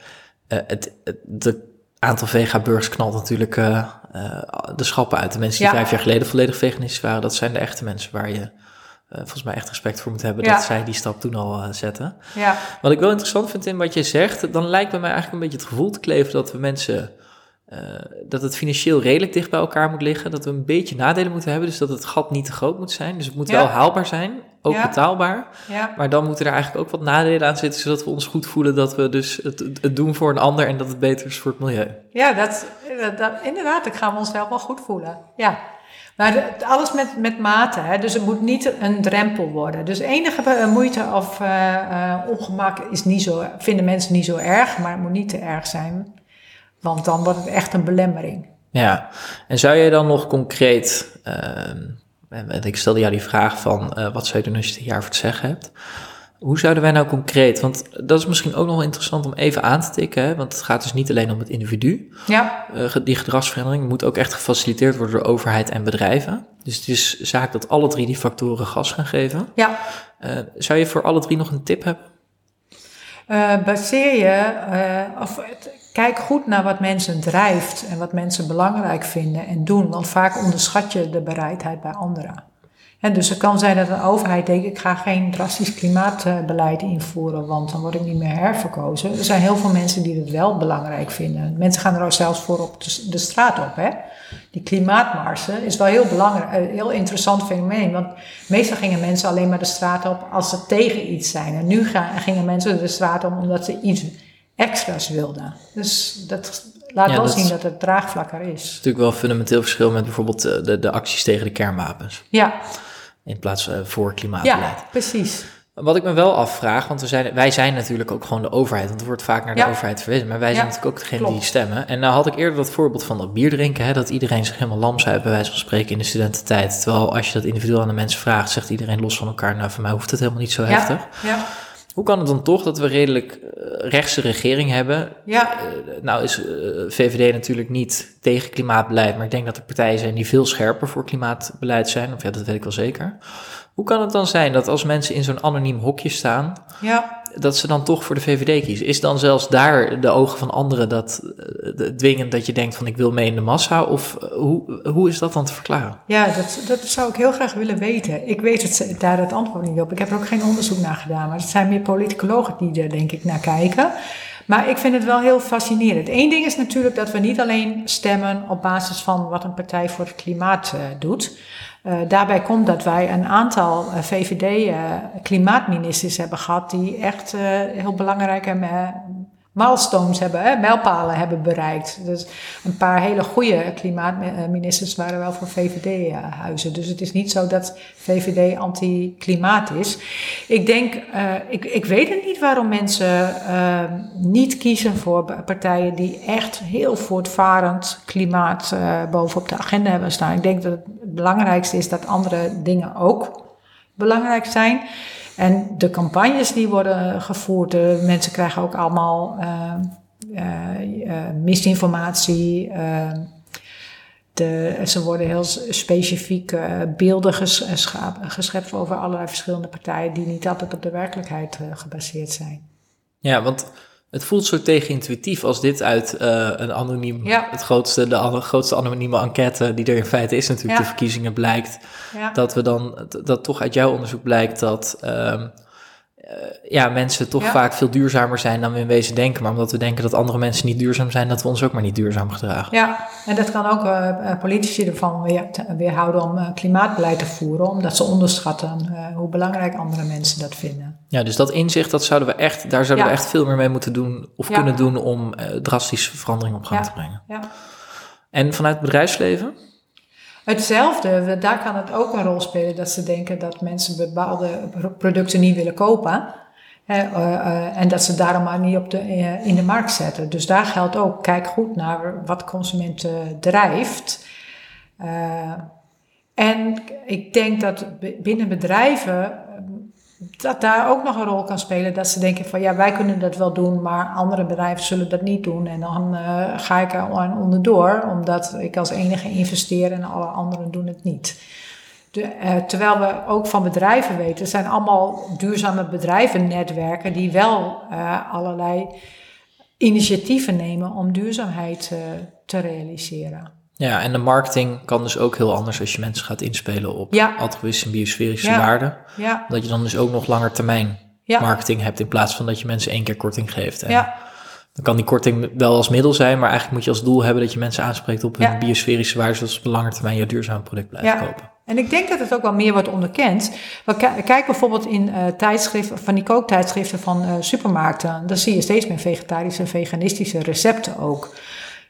B: eh, het, het de aantal vega-burgers knalt natuurlijk eh, eh, de schappen uit. De mensen die
C: Ja.
B: vijf jaar geleden volledig veganistisch waren, dat zijn de echte mensen waar je eh, volgens mij echt respect voor moet hebben
C: Ja.
B: dat zij die stap toen al eh, zetten.
C: Ja,
B: Wat ik wel interessant vind in wat je zegt, dan lijkt bij mij eigenlijk een beetje het gevoel te kleven dat we mensen, eh, dat het financieel redelijk dicht bij elkaar moet liggen, dat we een beetje nadelen moeten hebben, dus dat het gat niet te groot moet zijn. Dus het moet
C: Ja.
B: wel haalbaar zijn, ook
C: Ja.
B: betaalbaar.
C: ja.
B: Maar dan moeten er eigenlijk ook wat nadelen aan zitten, zodat we ons goed voelen dat we dus het, doen voor een ander en dat het beter is voor het milieu.
C: Ja, dat, dat, dat- inderdaad, ik ga me onszelf wel goed voelen. Ja. Maar alles met, met mate, hè? dus het moet niet een drempel worden. Dus enige eh, moeite of eh, ongemak is niet zo, vinden mensen niet zo erg, maar het moet niet te erg zijn. Want dan wordt het echt een belemmering.
B: Ja, en zou jij dan nog concreet, uh, ik stelde jou die vraag van uh, wat zou je doen als je het jaar voor te zeggen hebt. Hoe zouden wij nou concreet, want dat is misschien ook nog wel interessant om even aan te tikken, hè? want het gaat dus niet alleen om het individu.
C: Ja.
B: Uh, die gedragsverandering moet ook echt gefaciliteerd worden door overheid en bedrijven. Dus het is zaak dat alle drie die factoren gas gaan geven.
C: Ja.
B: Uh, zou je voor alle drie nog een tip hebben?
C: Baseer je, of kijk goed naar wat mensen drijft en wat mensen belangrijk vinden en doen, want vaak onderschat je de bereidheid bij anderen. En dus het kan zijn dat een overheid denkt, ik ga geen drastisch klimaatbeleid invoeren, want dan word ik niet meer herverkozen. Er zijn heel veel mensen die het wel belangrijk vinden. Mensen gaan er ook zelfs voor op de, straat op. Hè? Die klimaatmarsen is wel heel belangrijk, een heel interessant fenomeen. Want meestal gingen mensen alleen maar de straat op als ze tegen iets zijn. En nu gingen mensen de straat op omdat ze iets extra's wilden. Dus dat laat wel zien dat het draagvlakker is.
B: Dat is natuurlijk wel een fundamenteel verschil met bijvoorbeeld eh, de, de acties tegen de kernwapens.
C: Ja,
B: in plaats van voor klimaatbeleid.
C: Ja, precies.
B: Wat ik me wel afvraag, want we zijn, wij zijn natuurlijk ook gewoon de overheid, want er wordt vaak naar de overheid verwezen, maar wij zijn natuurlijk ook degene die stemmen. En nou had ik eerder dat voorbeeld van dat bier drinken, hè, dat iedereen zich helemaal lam zou bij wijze van spreken in de studententijd. Terwijl als je dat individueel aan de mensen vraagt, zegt iedereen los van elkaar, nou voor mij hoeft het helemaal niet zo heftig.
C: Ja.
B: Hoe kan het dan toch dat we redelijk uh, rechtse regering hebben?
C: Ja.
B: Uh, nou is uh, VVD natuurlijk niet tegen klimaatbeleid, maar ik denk dat er partijen zijn die veel scherper voor klimaatbeleid zijn. Of ja, dat weet ik wel zeker. Hoe kan het dan zijn dat als mensen in zo'n anoniem hokje staan,
C: ja.
B: dat ze dan toch voor de VVD kiezen? Is dan zelfs daar de ogen van anderen dat uh, dwingend dat je denkt van ik wil mee in de massa? Of uh, hoe, hoe is dat dan te verklaren?
C: Ja, dat, dat zou ik heel graag willen weten. Ik weet het, daar het antwoord niet op. Ik heb er ook geen onderzoek naar gedaan, maar het zijn meer politicologen die er denk ik naar kijken. Maar ik vind het wel heel fascinerend. Eén ding is natuurlijk dat we niet alleen stemmen op basis van wat een partij voor het klimaat uh, doet. Uh, daarbij komt dat wij een aantal uh, VVD-klimaatministers hebben gehad die echt heel belangrijke milestones hebben, hè, mijlpalen hebben bereikt. Dus een paar hele goede klimaatministers waren wel voor VVD-huizen. Dus het is niet zo dat VVD anti-klimaat is. Ik denk, uh, ik, ik weet het niet waarom mensen uh, niet kiezen voor partijen die echt heel voortvarend klimaat uh, bovenop de agenda hebben staan. Ik denk dat het belangrijkste is dat andere dingen ook belangrijk zijn. En de campagnes die worden gevoerd, de mensen krijgen ook allemaal uh, uh, misinformatie. De, ze worden heel specifiek beelden geschept over allerlei verschillende partijen die niet altijd op de werkelijkheid gebaseerd zijn.
B: Ja, want het voelt zo tegenintuïtief als dit uit uh, een anoniem,
C: ja.
B: het grootste, de grootste anonieme enquête die er in feite is natuurlijk,
C: Ja.
B: de verkiezingen blijkt,
C: Ja.
B: dat we dan, dat toch uit jouw onderzoek blijkt dat um, uh, ja, mensen toch
C: Ja.
B: vaak veel duurzamer zijn dan we in wezen denken, maar omdat we denken dat andere mensen niet duurzaam zijn, dat we ons ook maar niet duurzaam gedragen.
C: Ja, en dat kan ook uh, politici ervan weer, te, weerhouden om uh, klimaatbeleid te voeren, omdat ze onderschatten uh, hoe belangrijk andere mensen dat vinden.
B: Ja, dus dat inzicht, dat zouden we echt, daar zouden
C: Ja.
B: we echt veel meer mee moeten doen of
C: Ja.
B: kunnen doen om drastische verandering op gang te brengen.
C: Ja.
B: En vanuit het bedrijfsleven?
C: Hetzelfde, daar kan het ook een rol spelen dat ze denken dat mensen bepaalde pro- producten niet willen kopen. Hè, eh, eh, en dat ze daarom maar niet op de, eh, in de markt zetten. Dus daar geldt ook, kijk goed naar wat consumenten drijft. En ik denk dat binnen bedrijven dat daar ook nog een rol kan spelen. Dat ze denken van ja, wij kunnen dat wel doen, maar andere bedrijven zullen dat niet doen. En dan eh, ga ik er onderdoor, omdat ik als enige investeer en alle anderen doen het niet. De, eh, terwijl we ook van bedrijven weten, er zijn allemaal duurzame bedrijvennetwerken die wel eh, allerlei initiatieven nemen om duurzaamheid te realiseren.
B: Ja, en de marketing kan dus ook heel anders als je mensen gaat inspelen op
C: Ja.
B: altruïstische en biosferische
C: Ja.
B: waarden.
C: Ja,
B: Dat je dan dus ook nog langer termijn
C: Ja.
B: marketing hebt in plaats van dat je mensen één keer korting geeft. En
C: ja,
B: Dan kan die korting wel als middel zijn, maar eigenlijk moet je als doel hebben dat je mensen aanspreekt op hun biosferische waarden, zodat ze op lange termijn je duurzaam product blijven
C: Ja.
B: kopen.
C: En ik denk dat het ook wel meer wordt onderkend. Kijk bijvoorbeeld in eh, tijdschriften, van die kooktijdschriften van eh, supermarkten. Dan zie je steeds meer vegetarische en veganistische recepten ook.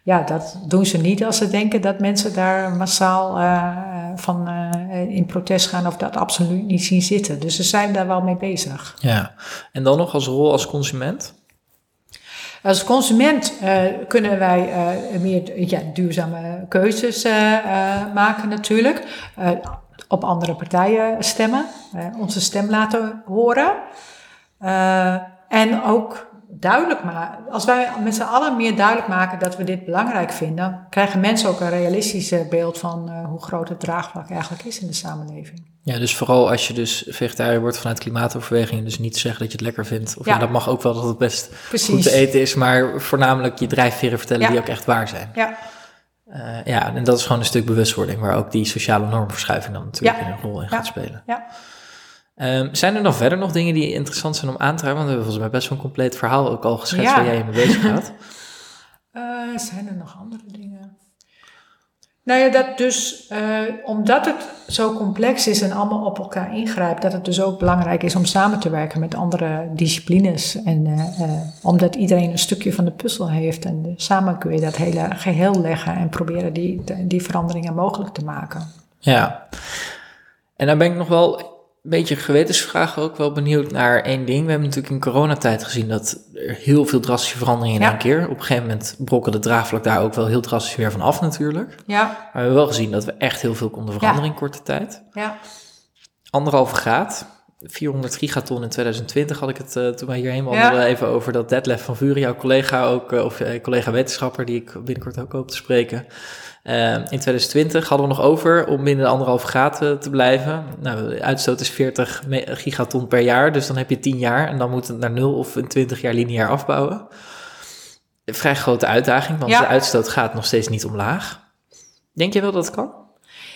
C: Ja, dat doen ze niet als ze denken dat mensen daar massaal eh, van eh, in protest gaan of dat absoluut niet zien zitten. Dus ze zijn daar wel mee bezig.
B: Ja, en dan nog als rol als consument?
C: Als consument uh, kunnen wij meer ja, duurzame keuzes maken natuurlijk. op andere partijen stemmen, onze stem laten horen. en ook duidelijk maken. Als wij met z'n allen meer duidelijk maken dat we dit belangrijk vinden, krijgen mensen ook een realistischer beeld van uh, hoe groot het draagvlak eigenlijk is in de samenleving.
B: Ja, dus vooral als je dus vegetariër wordt vanuit klimaatoverwegingen, dus niet zeggen dat je het lekker vindt. Of ja, dat mag ook wel dat het best Precies. goed te eten is, maar voornamelijk je drijfveren vertellen die ook echt waar zijn.
C: Ja.
B: Uh, ja, en dat is gewoon een stuk bewustwording waar ook die sociale normverschuiving dan natuurlijk een rol in gaat spelen.
C: Ja.
B: Um, zijn er dan verder nog dingen die interessant zijn om aan te raken? Want we hebben volgens mij best wel een compleet verhaal ook al geschetst waar jij je mee bezig gaat.
C: uh, zijn er nog andere dingen? Nou ja, dat dus, uh, omdat het zo complex is en allemaal op elkaar ingrijpt, dat het dus ook belangrijk is om samen te werken met andere disciplines. En uh, omdat iedereen een stukje van de puzzel heeft en samen kun je dat hele geheel leggen en proberen die, die veranderingen mogelijk te maken.
B: Ja, en dan ben ik nog wel beetje gewetensvraag ook wel benieuwd naar één ding. We hebben natuurlijk in coronatijd gezien dat er heel veel drastische veranderingen in ja. één keer. Op een gegeven moment brokkelde de draagvlak daar ook wel heel drastisch weer van af natuurlijk.
C: Ja.
B: Maar we hebben wel gezien dat we echt heel veel konden veranderen in korte tijd.
C: Ja.
B: Anderhalve graad. 400 gigaton in 2020 had ik het uh, toen wij hierheen wandelden even over dat Detlef van Vuren, jouw collega ook, uh, of uh, collega wetenschapper die ik binnenkort ook hoop te spreken. Uh, in 2020 hadden we nog over om binnen de anderhalve graad te blijven. Nou, de uitstoot is 40 gigaton per jaar, dus dan heb je 10 jaar en dan moet het naar 0 of in 20 jaar lineair afbouwen. Een vrij grote uitdaging, want ja. de uitstoot gaat nog steeds niet omlaag. Denk je wel dat het kan?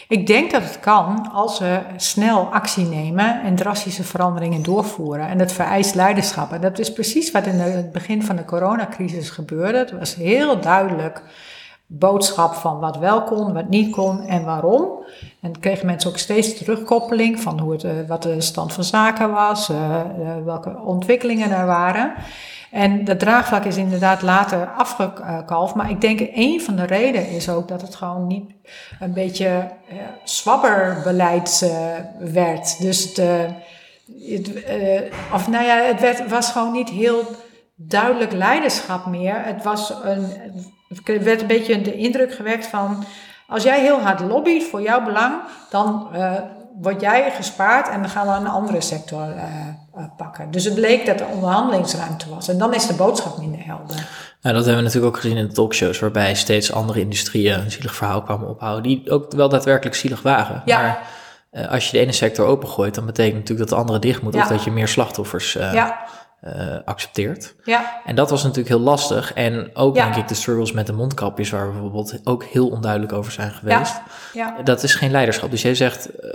C: Ik denk dat het kan als we snel actie nemen en drastische veranderingen doorvoeren. En dat vereist leiderschap. En dat is precies wat in het begin van de coronacrisis gebeurde. Het was heel duidelijk boodschap van wat wel kon, wat niet kon en waarom. En kregen mensen ook steeds terugkoppeling van hoe het, uh, wat de stand van zaken was, uh, uh, welke ontwikkelingen er waren. En dat draagvlak is inderdaad later afgekalfd. Maar ik denk een van de redenen is ook dat het gewoon niet een beetje zwabberbeleid werd. Dus de, het, of nou ja, het werd, was gewoon niet heel duidelijk leiderschap meer. Het was een er werd een beetje de indruk gewekt van, als jij heel hard lobbyt voor jouw belang, dan uh, word jij gespaard en dan gaan we een andere sector uh, uh, pakken. Dus het bleek dat er onderhandelingsruimte was en dan is de boodschap minder helder.
B: Nou, dat hebben we natuurlijk ook gezien in de talkshows, waarbij steeds andere industrieën een zielig verhaal kwamen ophouden, die ook wel daadwerkelijk zielig waren.
C: Ja.
B: Maar als je de ene sector opengooit, dan betekent natuurlijk dat de andere dicht moet, ja. of dat je meer slachtoffers
C: ja
B: uh, accepteert.
C: Ja.
B: En dat was natuurlijk heel lastig. En ook ja. denk ik de struggles met de mondkapjes, waar we bijvoorbeeld ook heel onduidelijk over zijn geweest.
C: Ja. ja.
B: Dat is geen leiderschap. Dus jij zegt, uh,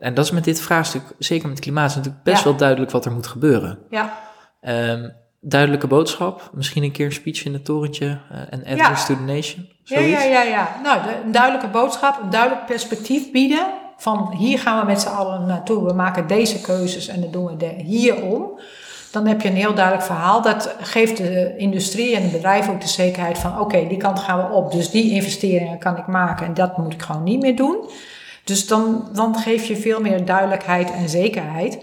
B: en dat is met dit vraagstuk, zeker met klimaat, is natuurlijk best wel duidelijk wat er moet gebeuren.
C: Ja.
B: Um, duidelijke boodschap, misschien een keer een speech in het torentje uh, en address to the nation.
C: Zoiets. Ja, ja, ja, ja. Nou, de, een duidelijke boodschap, een duidelijk perspectief bieden. Van hier gaan we met z'n allen naartoe. We maken deze keuzes en dat doen we de, hierom dan heb je een heel duidelijk verhaal. Dat geeft de industrie en de bedrijven ook de zekerheid van: oké, die kant gaan we op. Dus die investeringen kan ik maken en dat moet ik gewoon niet meer doen. Dus dan, dan geef je veel meer duidelijkheid en zekerheid.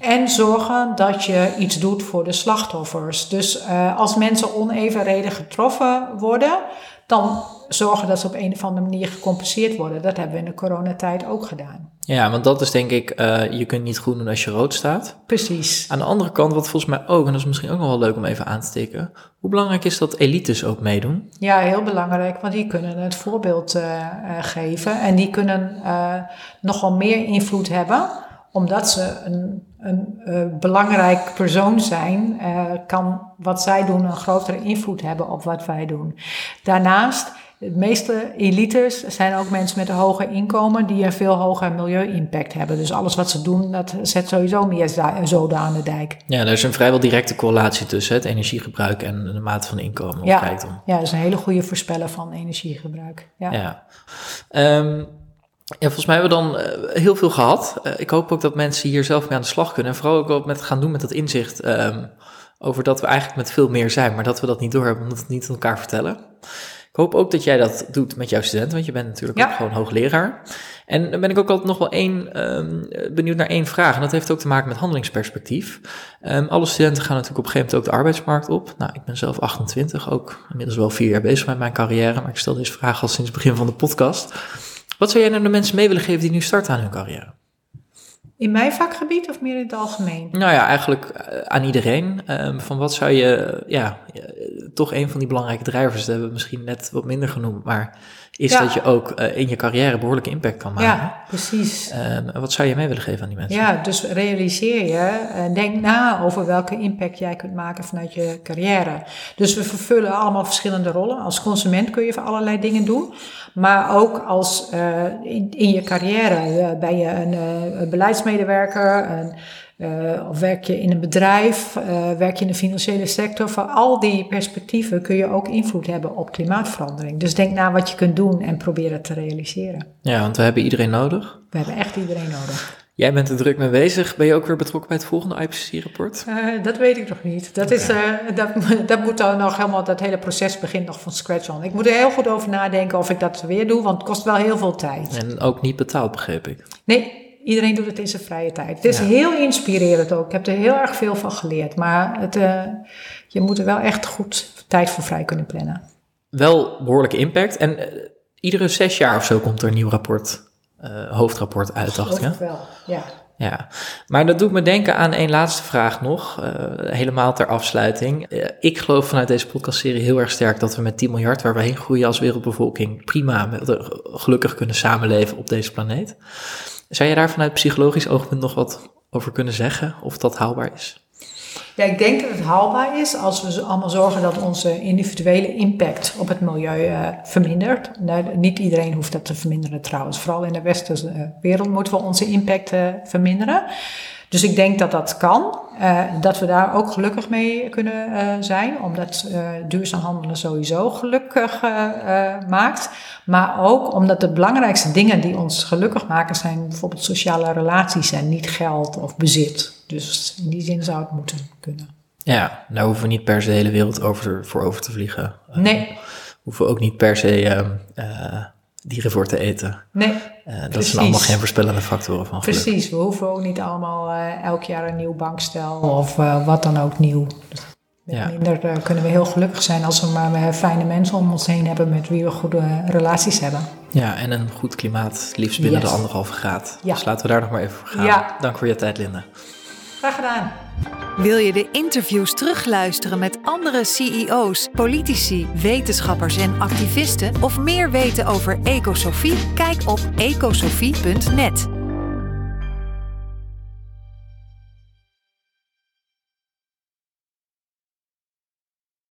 C: En zorgen dat je iets doet voor de slachtoffers. Dus uh, als mensen onevenredig getroffen worden, dan zorgen dat ze op een of andere manier gecompenseerd worden. Dat hebben we in de coronatijd ook gedaan.
B: Ja, want dat is denk ik, uh, je kunt niet groen doen als je rood staat.
C: Precies.
B: Aan de andere kant, wat volgens mij ook, en dat is misschien ook nog wel leuk om even aan te tikken. Hoe belangrijk is dat elites ook meedoen?
C: Ja, heel belangrijk, want die kunnen het voorbeeld uh, uh, geven. En die kunnen nogal meer invloed hebben, omdat ze een, een belangrijk persoon zijn. kan wat zij doen een grotere invloed hebben op wat wij doen. Daarnaast de meeste elites zijn ook mensen met een hoger inkomen die een veel hoger milieu-impact hebben. Dus alles wat ze doen, dat zet sowieso meer zoden aan de dijk.
B: Ja, er is een vrijwel directe correlatie tussen het energiegebruik en de mate van inkomen.
C: Ja, ja, dat is een hele goede voorspeller van energiegebruik. Ja.
B: ja. Um, ja, volgens mij hebben we dan uh, heel veel gehad. Uh, ik hoop ook dat mensen hier zelf mee aan de slag kunnen. En vooral ook wat met gaan doen met dat inzicht um, over dat we eigenlijk met veel meer zijn, maar dat we dat niet doorhebben omdat we het niet aan elkaar vertellen. Ik hoop ook dat jij dat doet met jouw studenten, want je bent natuurlijk
C: Ja.
B: ook gewoon hoogleraar. En dan ben ik ook altijd nog wel één, ehm, benieuwd naar één vraag. En dat heeft ook te maken met handelingsperspectief. Ehm, alle studenten gaan natuurlijk op een gegeven moment ook de arbeidsmarkt op. Nou, ik ben zelf 28, ook inmiddels wel vier jaar bezig met mijn carrière. Maar ik stel deze vraag al sinds het begin van de podcast. Wat zou jij nou de mensen mee willen geven die nu starten aan hun carrière?
C: In mijn vakgebied of meer in het algemeen?
B: Nou ja, eigenlijk eh, aan iedereen. Ehm, van wat zou je, ja, eh, toch een van die belangrijke drijvers, dat hebben we misschien net wat minder genoemd, maar is
C: Ja.
B: dat je ook eh, in je carrière behoorlijke impact kan maken.
C: Ja, precies.
B: Ehm, wat zou je mee willen geven aan die mensen?
C: Ja, dus realiseer je en denk na over welke impact jij kunt maken vanuit je carrière. Dus we vervullen allemaal verschillende rollen. Als consument kun je allerlei dingen doen, maar ook als eh, in, in je carrière eh, ben je een, eh, een beleidsmedewerker. Een, eh, of werk je in een bedrijf, eh, werk je in de financiële sector. Voor al die perspectieven kun je ook invloed hebben op klimaatverandering. Dus denk na wat je kunt doen en probeer het te realiseren.
B: Ja, want we hebben iedereen nodig.
C: We hebben echt iedereen nodig.
B: Jij bent er druk mee bezig. Ben je ook weer betrokken bij het volgende IPCC-rapport?
C: Eh, dat weet ik nog niet. Dat, is, dat, dat moet dan nog helemaal, dat hele proces begint nog van scratch on. Ik moet er heel goed over nadenken of ik dat weer doe, want het kost wel heel veel tijd.
B: En ook niet betaald, begreep ik.
C: Nee, iedereen doet het in zijn vrije tijd. Het is
B: Ja.
C: heel inspirerend ook. Ik heb er heel erg veel van geleerd. Maar het, eh, je moet er wel echt goed tijd voor vrij kunnen plannen.
B: Wel behoorlijke impact. En eh, iedere zes jaar of zo komt er een nieuw rapport, eh, hoofdrapport uit, dacht ik.
C: wel, ja.
B: Ja, maar dat doet me denken aan één laatste vraag nog, helemaal ter afsluiting. Ik geloof vanuit deze podcastserie heel erg sterk dat we met 10 miljard, waar we heen groeien als wereldbevolking, prima met, gelukkig kunnen samenleven op deze planeet. Zou je daar vanuit psychologisch oogpunt nog wat over kunnen zeggen, of dat haalbaar is?
C: Ja, ik denk dat het haalbaar is als we allemaal zorgen dat onze individuele impact op het milieu eh, vermindert. Nou, niet iedereen hoeft dat te verminderen trouwens. Vooral in de westerse eh, wereld moeten we onze impact eh, verminderen. Dus ik denk dat dat kan. eh, dat we daar ook gelukkig mee kunnen eh, zijn. Omdat eh, duurzaam handelen sowieso gelukkig maakt. Maar ook omdat de belangrijkste dingen die ons gelukkig maken zijn bijvoorbeeld sociale relaties en niet geld of bezit. Dus in die zin zou het moeten kunnen.
B: Ja, daar hoeven we niet per se de hele wereld over, voor over te vliegen.
C: Nee,
B: hoeven we ook niet per se ehm, eh, dieren voor te eten.
C: nee,
B: dat
C: Precies.
B: zijn allemaal geen voorspellende factoren van geluk.
C: precies. We hoeven ook niet allemaal eh, elk jaar een nieuw bankstel of eh, wat dan ook nieuw. Met
B: Ja.
C: minder eh, kunnen we heel gelukkig zijn als we maar eh, fijne mensen om ons heen hebben met wie we goede eh, relaties hebben.
B: Ja, en een goed klimaat, liefst binnen
C: Yes.
B: de anderhalve graad.
C: Ja.
B: Dus laten we daar nog maar even voor gaan.
C: Ja.
B: Dank voor je tijd, Linda.
C: Graag gedaan.
A: Wil je de interviews terugluisteren met andere CEO's, politici, wetenschappers en activisten of meer weten over Ecosofie? Kijk op ecosofie.net.